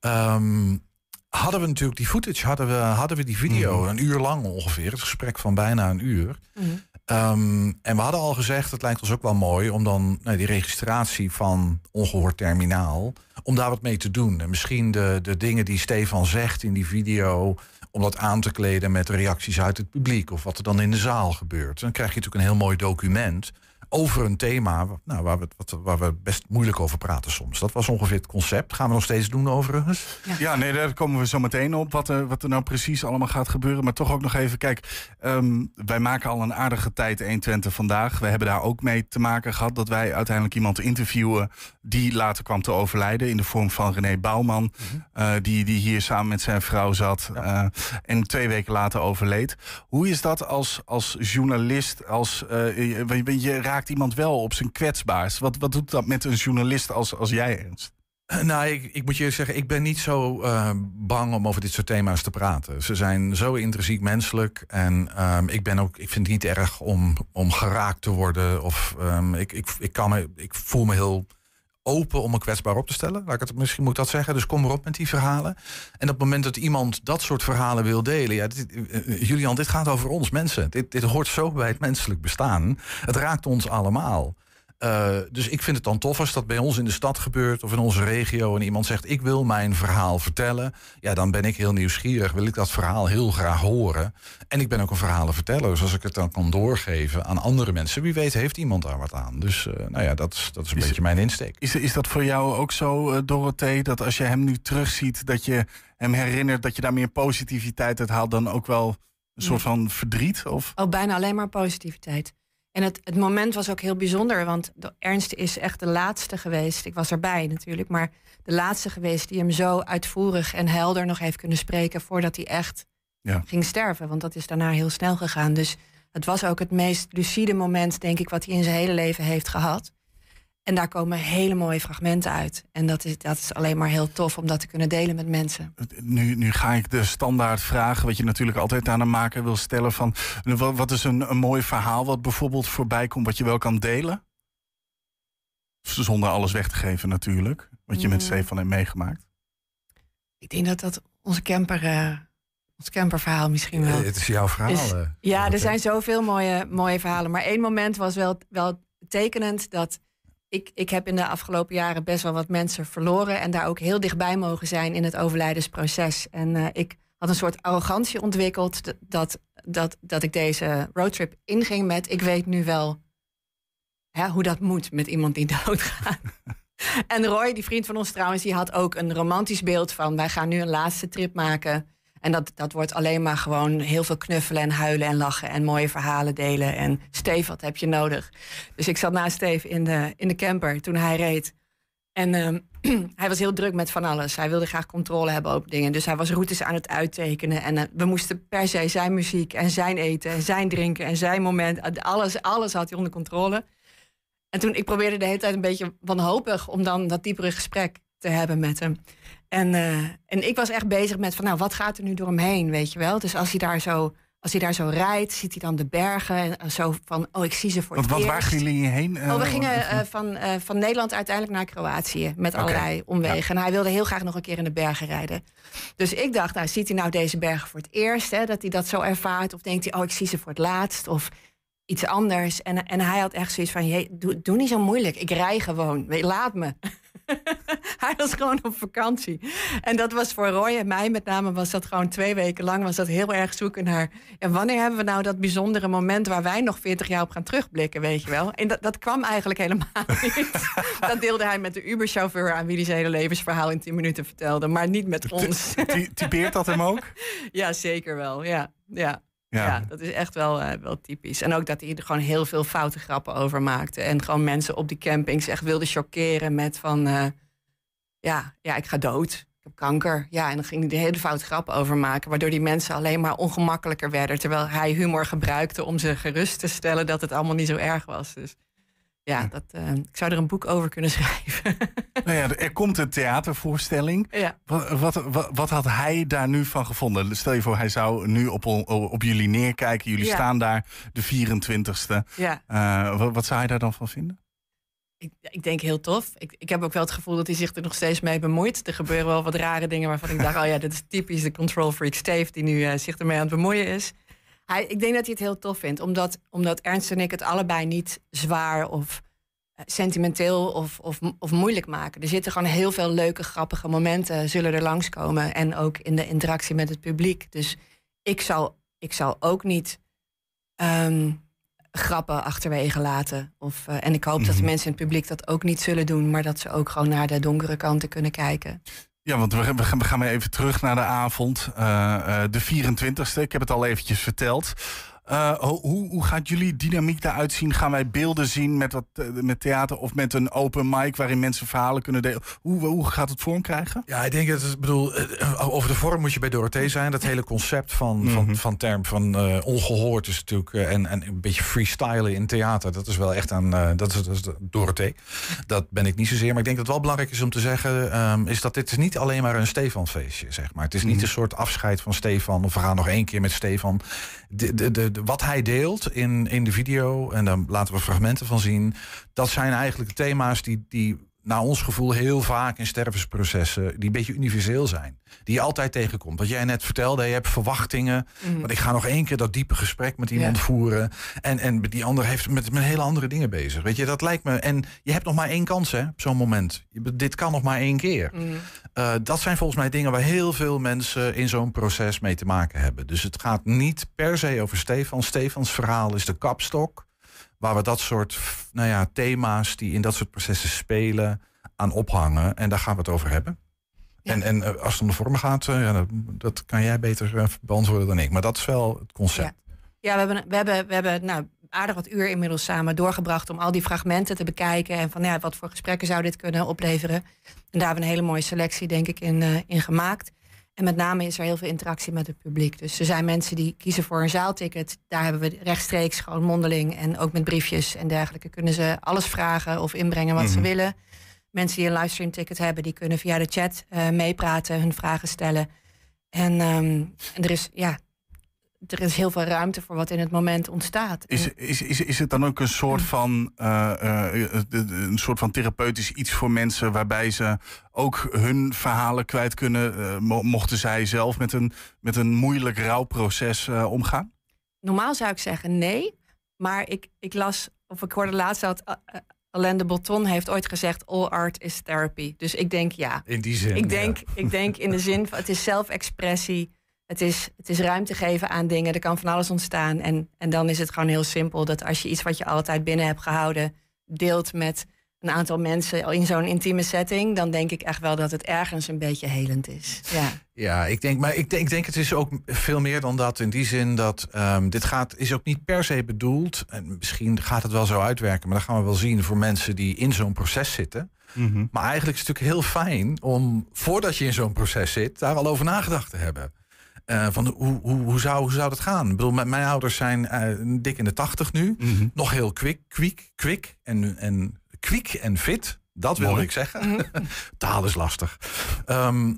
hè? Um, hadden we natuurlijk die footage, hadden we, hadden we die video, mm. een uur lang ongeveer, het gesprek van bijna een uur. Mm. Um, en we hadden al gezegd, het lijkt ons ook wel mooi om dan nou, die registratie van ongehoord terminaal, om daar wat mee te doen. En misschien de, de dingen die Stefan zegt in die video, om dat aan te kleden met reacties uit het publiek of wat er dan in de zaal gebeurt. Dan krijg je natuurlijk een heel mooi document over een thema nou, waar, we, wat, waar we best moeilijk over praten soms. Dat was ongeveer het concept. Gaan we nog steeds doen overigens? Ja, nee, daar komen we zo meteen op. Wat er, wat er nou precies allemaal gaat gebeuren. Maar toch ook nog even, kijk, ehm, wij maken al een aardige tijd 120 vandaag. We hebben daar ook mee te maken gehad dat wij uiteindelijk iemand interviewen die later kwam te overlijden in de vorm van René Bouwman. eh, die, die hier samen met zijn vrouw zat eh, en twee weken later overleed. Hoe is dat als, als journalist? Als, eh, je, je raakt iemand wel op zijn kwetsbaars. Wat, wat doet dat met een journalist als, als jij, Ernst? Nou, ik, ik moet je zeggen, ik ben niet zo eh, bang om over dit soort thema's te praten. Ze zijn zo intrinsiek menselijk. En ehm, ik, ben ook, ik vind het niet erg om, om geraakt te worden. Of ehm, ik, ik, ik, kan me, ik voel me heel open om me kwetsbaar op te stellen. Laat ik het, misschien moet ik dat zeggen. Dus kom erop met die verhalen. En op het moment dat iemand dat soort verhalen wil delen. Ja, eh, eh, Julian, dit gaat over ons mensen. Dit, dit hoort zo bij het menselijk bestaan. Het raakt ons allemaal. Uh, dus ik vind het dan tof als dat bij ons in de stad gebeurt of in onze regio en iemand zegt ik wil mijn verhaal vertellen. Ja, dan ben ik heel nieuwsgierig. Wil ik dat verhaal heel graag horen. En ik ben ook een verhalenverteller. Dus als ik het dan kan doorgeven aan andere mensen, wie weet heeft iemand daar wat aan. Dus uh, nou ja, dat is, dat is een Is- beetje mijn insteek. Is, is dat voor jou ook zo, eh, Dorothee, dat als je hem nu terugziet, dat je hem herinnert dat je daar meer positiviteit uit haalt dan ook wel een soort van verdriet? Of? Oh, bijna alleen maar positiviteit. En het, het moment was ook heel bijzonder, want de Ernst is echt de laatste geweest. Ik was erbij natuurlijk, maar de laatste geweest die hem zo uitvoerig en helder nog heeft kunnen spreken voordat hij echt Ja. ging sterven. Want dat is daarna heel snel gegaan. Dus het was ook het meest lucide moment, denk ik, wat hij in zijn hele leven heeft gehad. En daar komen hele mooie fragmenten uit. En dat is, dat is alleen maar heel tof om dat te kunnen delen met mensen. Nu, nu ga ik de standaard vragen, wat je natuurlijk altijd aan een maker wil stellen: van wat, wat is een, een mooi verhaal wat bijvoorbeeld voorbij komt, wat je wel kan delen? Zonder alles weg te geven, natuurlijk. Wat je met Mm. Stefan hebt meegemaakt. Ik denk dat dat onze camper, eh, ons camperverhaal misschien wel. Eh, het is jouw verhaal. is- eh. ja, er zijn zoveel mooie, mooie verhalen. Maar één moment was wel, wel tekenend dat ik, ik heb in de afgelopen jaren best wel wat mensen verloren. En daar ook heel dichtbij mogen zijn in het overlijdensproces. En eh, ik had een soort arrogantie ontwikkeld dat, dat, dat ik deze roadtrip inging met ik weet nu wel hè, hoe dat moet met iemand die doodgaat. En Roy, die vriend van ons trouwens, die had ook een romantisch beeld van... wij gaan nu een laatste trip maken. En dat, dat wordt alleen maar gewoon heel veel knuffelen en huilen en lachen... en mooie verhalen delen. En Steve, wat heb je nodig? Dus ik zat naast Steve in de, in de camper toen hij reed. En ehm, hij was heel druk met van alles. Hij wilde graag controle hebben op dingen. Dus hij was routes aan het uittekenen. En eh, we moesten per se zijn muziek en zijn eten en zijn drinken... en zijn moment, alles, alles had hij onder controle. En toen, ik probeerde de hele tijd een beetje wanhopig om dan dat diepere gesprek te hebben met hem. En, eh, en ik was echt bezig met van, nou, wat gaat er nu door hem heen, weet je wel? Dus als hij daar zo, als hij daar zo rijdt, ziet hij dan de bergen en zo van, oh, ik zie ze voor Want het wat, eerst. waar gingen jullie heen? Oh, we Eh, gingen eh, van, eh, van Nederland uiteindelijk naar Kroatië met allerlei omwegen. En hij wilde heel graag nog een keer in de bergen rijden. Dus ik dacht, nou, ziet hij nou deze bergen voor het eerst? Hè, dat hij dat zo ervaart? Of denkt hij, oh, ik zie ze voor het laatst? Of iets anders? En, en hij had echt zoiets van, "Jee, doe, doe niet zo moeilijk. Ik rij gewoon. Laat me. hij was gewoon op vakantie. En dat was voor Roy en mij met name, was dat gewoon twee weken lang, was dat heel erg zoeken naar, ja, wanneer hebben we nou dat bijzondere moment waar wij nog 40 jaar op gaan terugblikken, weet je wel? En dat, dat kwam eigenlijk helemaal niet. dat deelde hij met de Uber-chauffeur aan wie hij zijn hele levensverhaal in 10 minuten vertelde, maar niet met ons. Ty- Typeert dat hem ook? ja, zeker wel. Ja, ja. Ja. Dat is echt wel, eh, wel typisch. En ook dat hij er gewoon heel veel foute grappen over maakte. En gewoon mensen op die campings echt wilde chockeren met van... eh, ja, ja, ik ga dood. Ik heb kanker. Ja, en dan ging hij er hele foute grappen over maken... waardoor die mensen alleen maar ongemakkelijker werden... terwijl hij humor gebruikte om ze gerust te stellen... dat het allemaal niet zo erg was. Dus ja, dat, eh, ik zou er een boek over kunnen schrijven. Nou ja, er komt een theatervoorstelling. Ja. Wat, wat, wat, wat had hij daar nu van gevonden? Stel je voor, hij zou nu op, op jullie neerkijken. Jullie Ja. staan daar de 24ste. Ja. Eh, wat, wat zou hij daar dan van vinden? Ik, ik denk heel tof. Ik, ik heb ook wel het gevoel dat hij zich er nog steeds mee bemoeit. Er gebeuren wel wat rare dingen waarvan ik dacht... oh ja, dit is typisch de control freak Steve... die nu eh, zich ermee aan het bemoeien is. Hij, ik denk dat hij het heel tof vindt. Omdat, omdat Ernst en ik het allebei niet zwaar of eh, sentimenteel of, of, of moeilijk maken. Er zitten gewoon heel veel leuke, grappige momenten... zullen er langskomen. En ook in de interactie met het publiek. Dus ik zal, ik zal ook niet... ehm, grappen achterwege laten. Of, eh, en ik hoop dat Mhm. de mensen in het publiek dat ook niet zullen doen, maar dat ze ook gewoon naar de donkere kanten kunnen kijken. Ja, want we, we gaan- we gaan weer even terug naar de avond. eh, eh, de 24ste, ik heb het al eventjes verteld. Eh, ho- hoe, hoe gaat jullie dynamiek eruit zien? Gaan wij beelden zien met, wat, eh, met theater of met een open mic waarin mensen verhalen kunnen delen? Hoe, hoe gaat het vorm krijgen? Ja, ik denk dat het, bedoel, eh, over de vorm moet je bij Dorothee zijn. Dat hele concept van, van, van term van eh, ongehoord is natuurlijk, en, en een beetje freestylen in theater, dat is wel echt aan, dat is, dat is Dorothee. Dat ben ik niet zozeer, maar ik denk dat het wel belangrijk is om te zeggen, ehm, is dat dit niet alleen maar een Stefanfeestje, zeg maar. Het is niet Mhm. een soort afscheid van Stefan, of we gaan nog één keer met Stefan. De, de, de- wat hij deelt in, in de video, en daar laten we fragmenten van zien, dat zijn eigenlijk thema's die, die naar ons gevoel heel vaak in stervensprocessen, die een beetje universeel zijn. Die je altijd tegenkomt. Wat jij net vertelde, je hebt verwachtingen. Mhm. Want ik ga nog één keer dat diepe gesprek met iemand Ja. voeren. En, en die ander heeft met, met hele andere dingen bezig. Weet je, dat lijkt me. En je hebt nog maar één kans, hè, op zo'n moment. Je- dit kan nog maar één keer. Mhm. Eh, dat zijn volgens mij dingen waar heel veel mensen in zo'n proces mee te maken hebben. Dus het gaat niet per se over Stefan. Stefans verhaal is de kapstok. Waar we dat soort nou ja, thema's die in dat soort processen spelen aan ophangen. En daar gaan we het over hebben. En, en eh, als het om de vorm gaat, eh, ja, dat, kan jij beter eh, beantwoorden dan ik. Maar dat is wel het concept. Ja, we hebben, we hebben, we hebben nou, aardig wat uur inmiddels samen doorgebracht om al die fragmenten te bekijken. En van ja, wat voor gesprekken zou dit kunnen opleveren. En daar hebben we een hele mooie selectie, denk ik, in, in gemaakt. En met name is er heel veel interactie met het publiek. Dus er zijn mensen die kiezen voor een zaalticket. Daar hebben we rechtstreeks gewoon mondeling en ook met briefjes en dergelijke. Kunnen ze alles vragen of inbrengen wat ze Mhm. willen. Mensen die een livestream ticket hebben, die kunnen via de chat eh, meepraten, hun vragen stellen. En, ehm, en er is, ja, er is heel veel ruimte voor wat in het moment ontstaat. Is, is, is, is het dan ook een soort van, eh, eh, de- een soort van therapeutisch iets voor mensen waarbij ze ook hun verhalen kwijt kunnen, eh, mo- mochten zij zelf met een, met een moeilijk rouwproces eh, omgaan? Normaal zou ik zeggen nee. Maar ik, ik las, of ik hoorde laatst dat Alain de Botton heeft ooit gezegd: All art is therapy. Dus ik denk ja. In die zin, Ik denk, ja. ik denk in de zin van het is zelfexpressie. Het is, het is ruimte geven aan dingen. Er kan van alles ontstaan. En, en dan is het gewoon heel simpel dat als je iets wat je altijd binnen hebt gehouden, deelt met een aantal mensen in zo'n intieme setting, dan denk ik echt wel dat het ergens een beetje helend is. Ja. Ja, ik denk, maar ik denk, ik denk het is ook veel meer dan dat. In die zin dat ehm, dit gaat, is ook niet per se bedoeld. En misschien gaat het wel zo uitwerken, maar dat gaan we wel zien voor mensen die in zo'n proces zitten. Maar eigenlijk is het natuurlijk heel fijn om, voordat je in zo'n proces zit, daar al over nagedacht te hebben. Eh, van hoe, hoe, hoe, zou, hoe zou dat gaan? Ik bedoel, mijn, mijn ouders zijn eh, dik in de tachtig nu. Nog heel kwik, kwik, kwik en, en kwik en fit. Dat wilde Mooi. ik zeggen. Taal is lastig. Ehm,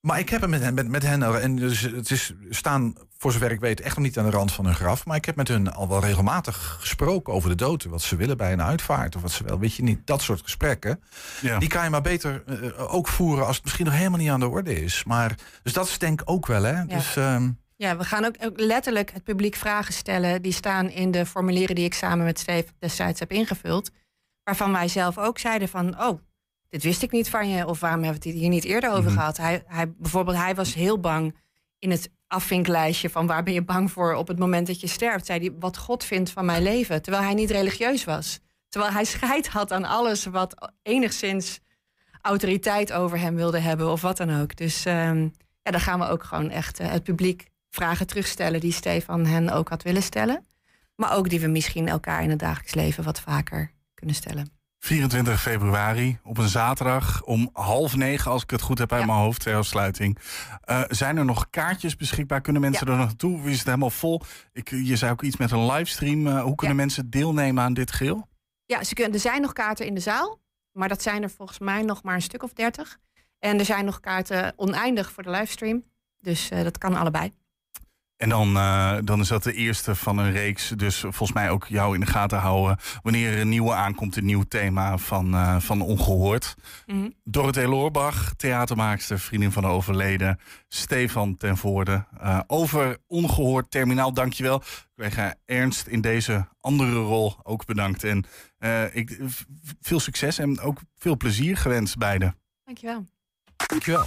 maar ik heb het met hen, met, met hen en dus het is staan, voor zover ik weet, echt nog niet aan de rand van hun graf. Maar ik heb met hun al wel regelmatig gesproken over de dood. Wat ze willen bij een uitvaart of wat ze wel. Weet je niet, dat soort gesprekken. Ja. Die kan je maar beter eh, ook voeren als het misschien nog helemaal niet aan de orde is. Maar, dus dat is denk ik ook wel, hè? Dus, ehm, Ja, we gaan ook, ook letterlijk het publiek vragen stellen. Die staan in de formulieren die ik samen met Steve destijds heb ingevuld. Waarvan wij zelf ook zeiden van, oh, dit wist ik niet van je. Of waarom hebben we het hier niet eerder over Mhm. gehad? Hij, hij, bijvoorbeeld, hij was heel bang in het afvinklijstje van waar ben je bang voor op het moment dat je sterft. Zei hij, wat God vindt van mijn leven. Terwijl hij niet religieus was. Terwijl hij scheid had aan alles wat enigszins autoriteit over hem wilde hebben of wat dan ook. Dus ehm, ja, dan gaan we ook gewoon echt eh, het publiek vragen terugstellen die Stefan hen ook had willen stellen. Maar ook die we misschien elkaar in het dagelijks leven wat vaker kunnen stellen. 24 februari op een zaterdag om half negen, als ik het goed heb uit mijn hoofd, ter afsluiting. Eh, zijn er nog kaartjes beschikbaar? Kunnen mensen er nog naartoe? Is het helemaal vol? Ik, je zei ook iets met een livestream. Eh, hoe kunnen mensen deelnemen aan dit geheel? Ja, ze kunnen, er zijn nog kaarten in de zaal, maar dat zijn er volgens mij nog maar een stuk of dertig. En er zijn nog kaarten oneindig voor de livestream. Dus eh, dat kan allebei. En dan, eh, dan is dat de eerste van een reeks. Dus volgens mij ook jou in de gaten houden. Wanneer er een nieuwe aankomt, een nieuw thema van, eh, van Ongehoord. Mhm. Dorothee Loorbach, theatermaakster, vriendin van de overleden. Stefan ten Voorde. Eh, over Ongehoord Terminaal, dankjewel. Collega Ernst in deze andere rol ook bedankt. En ik, veel succes en ook veel plezier gewenst beiden. Dankjewel. Dankjewel.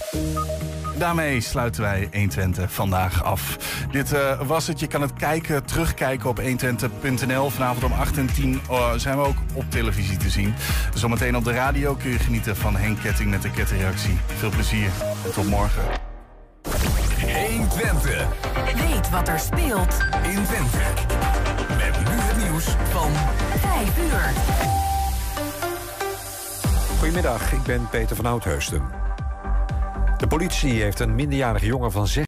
Daarmee sluiten wij 120 vandaag af. Dit eh, was het. Je kan het kijken, terugkijken op 120.nl. Vanavond om 8 en 10 eh, zijn we ook op televisie te zien. Zometeen op de radio kun je genieten van Henk Ketting met de kettingreactie. Veel plezier en tot morgen. 120. Weet wat er speelt in Twente. Met nu het nieuws van 5 uur. Goedemiddag, ik ben Peter van Oudheusden. De politie heeft een minderjarige jongen van 16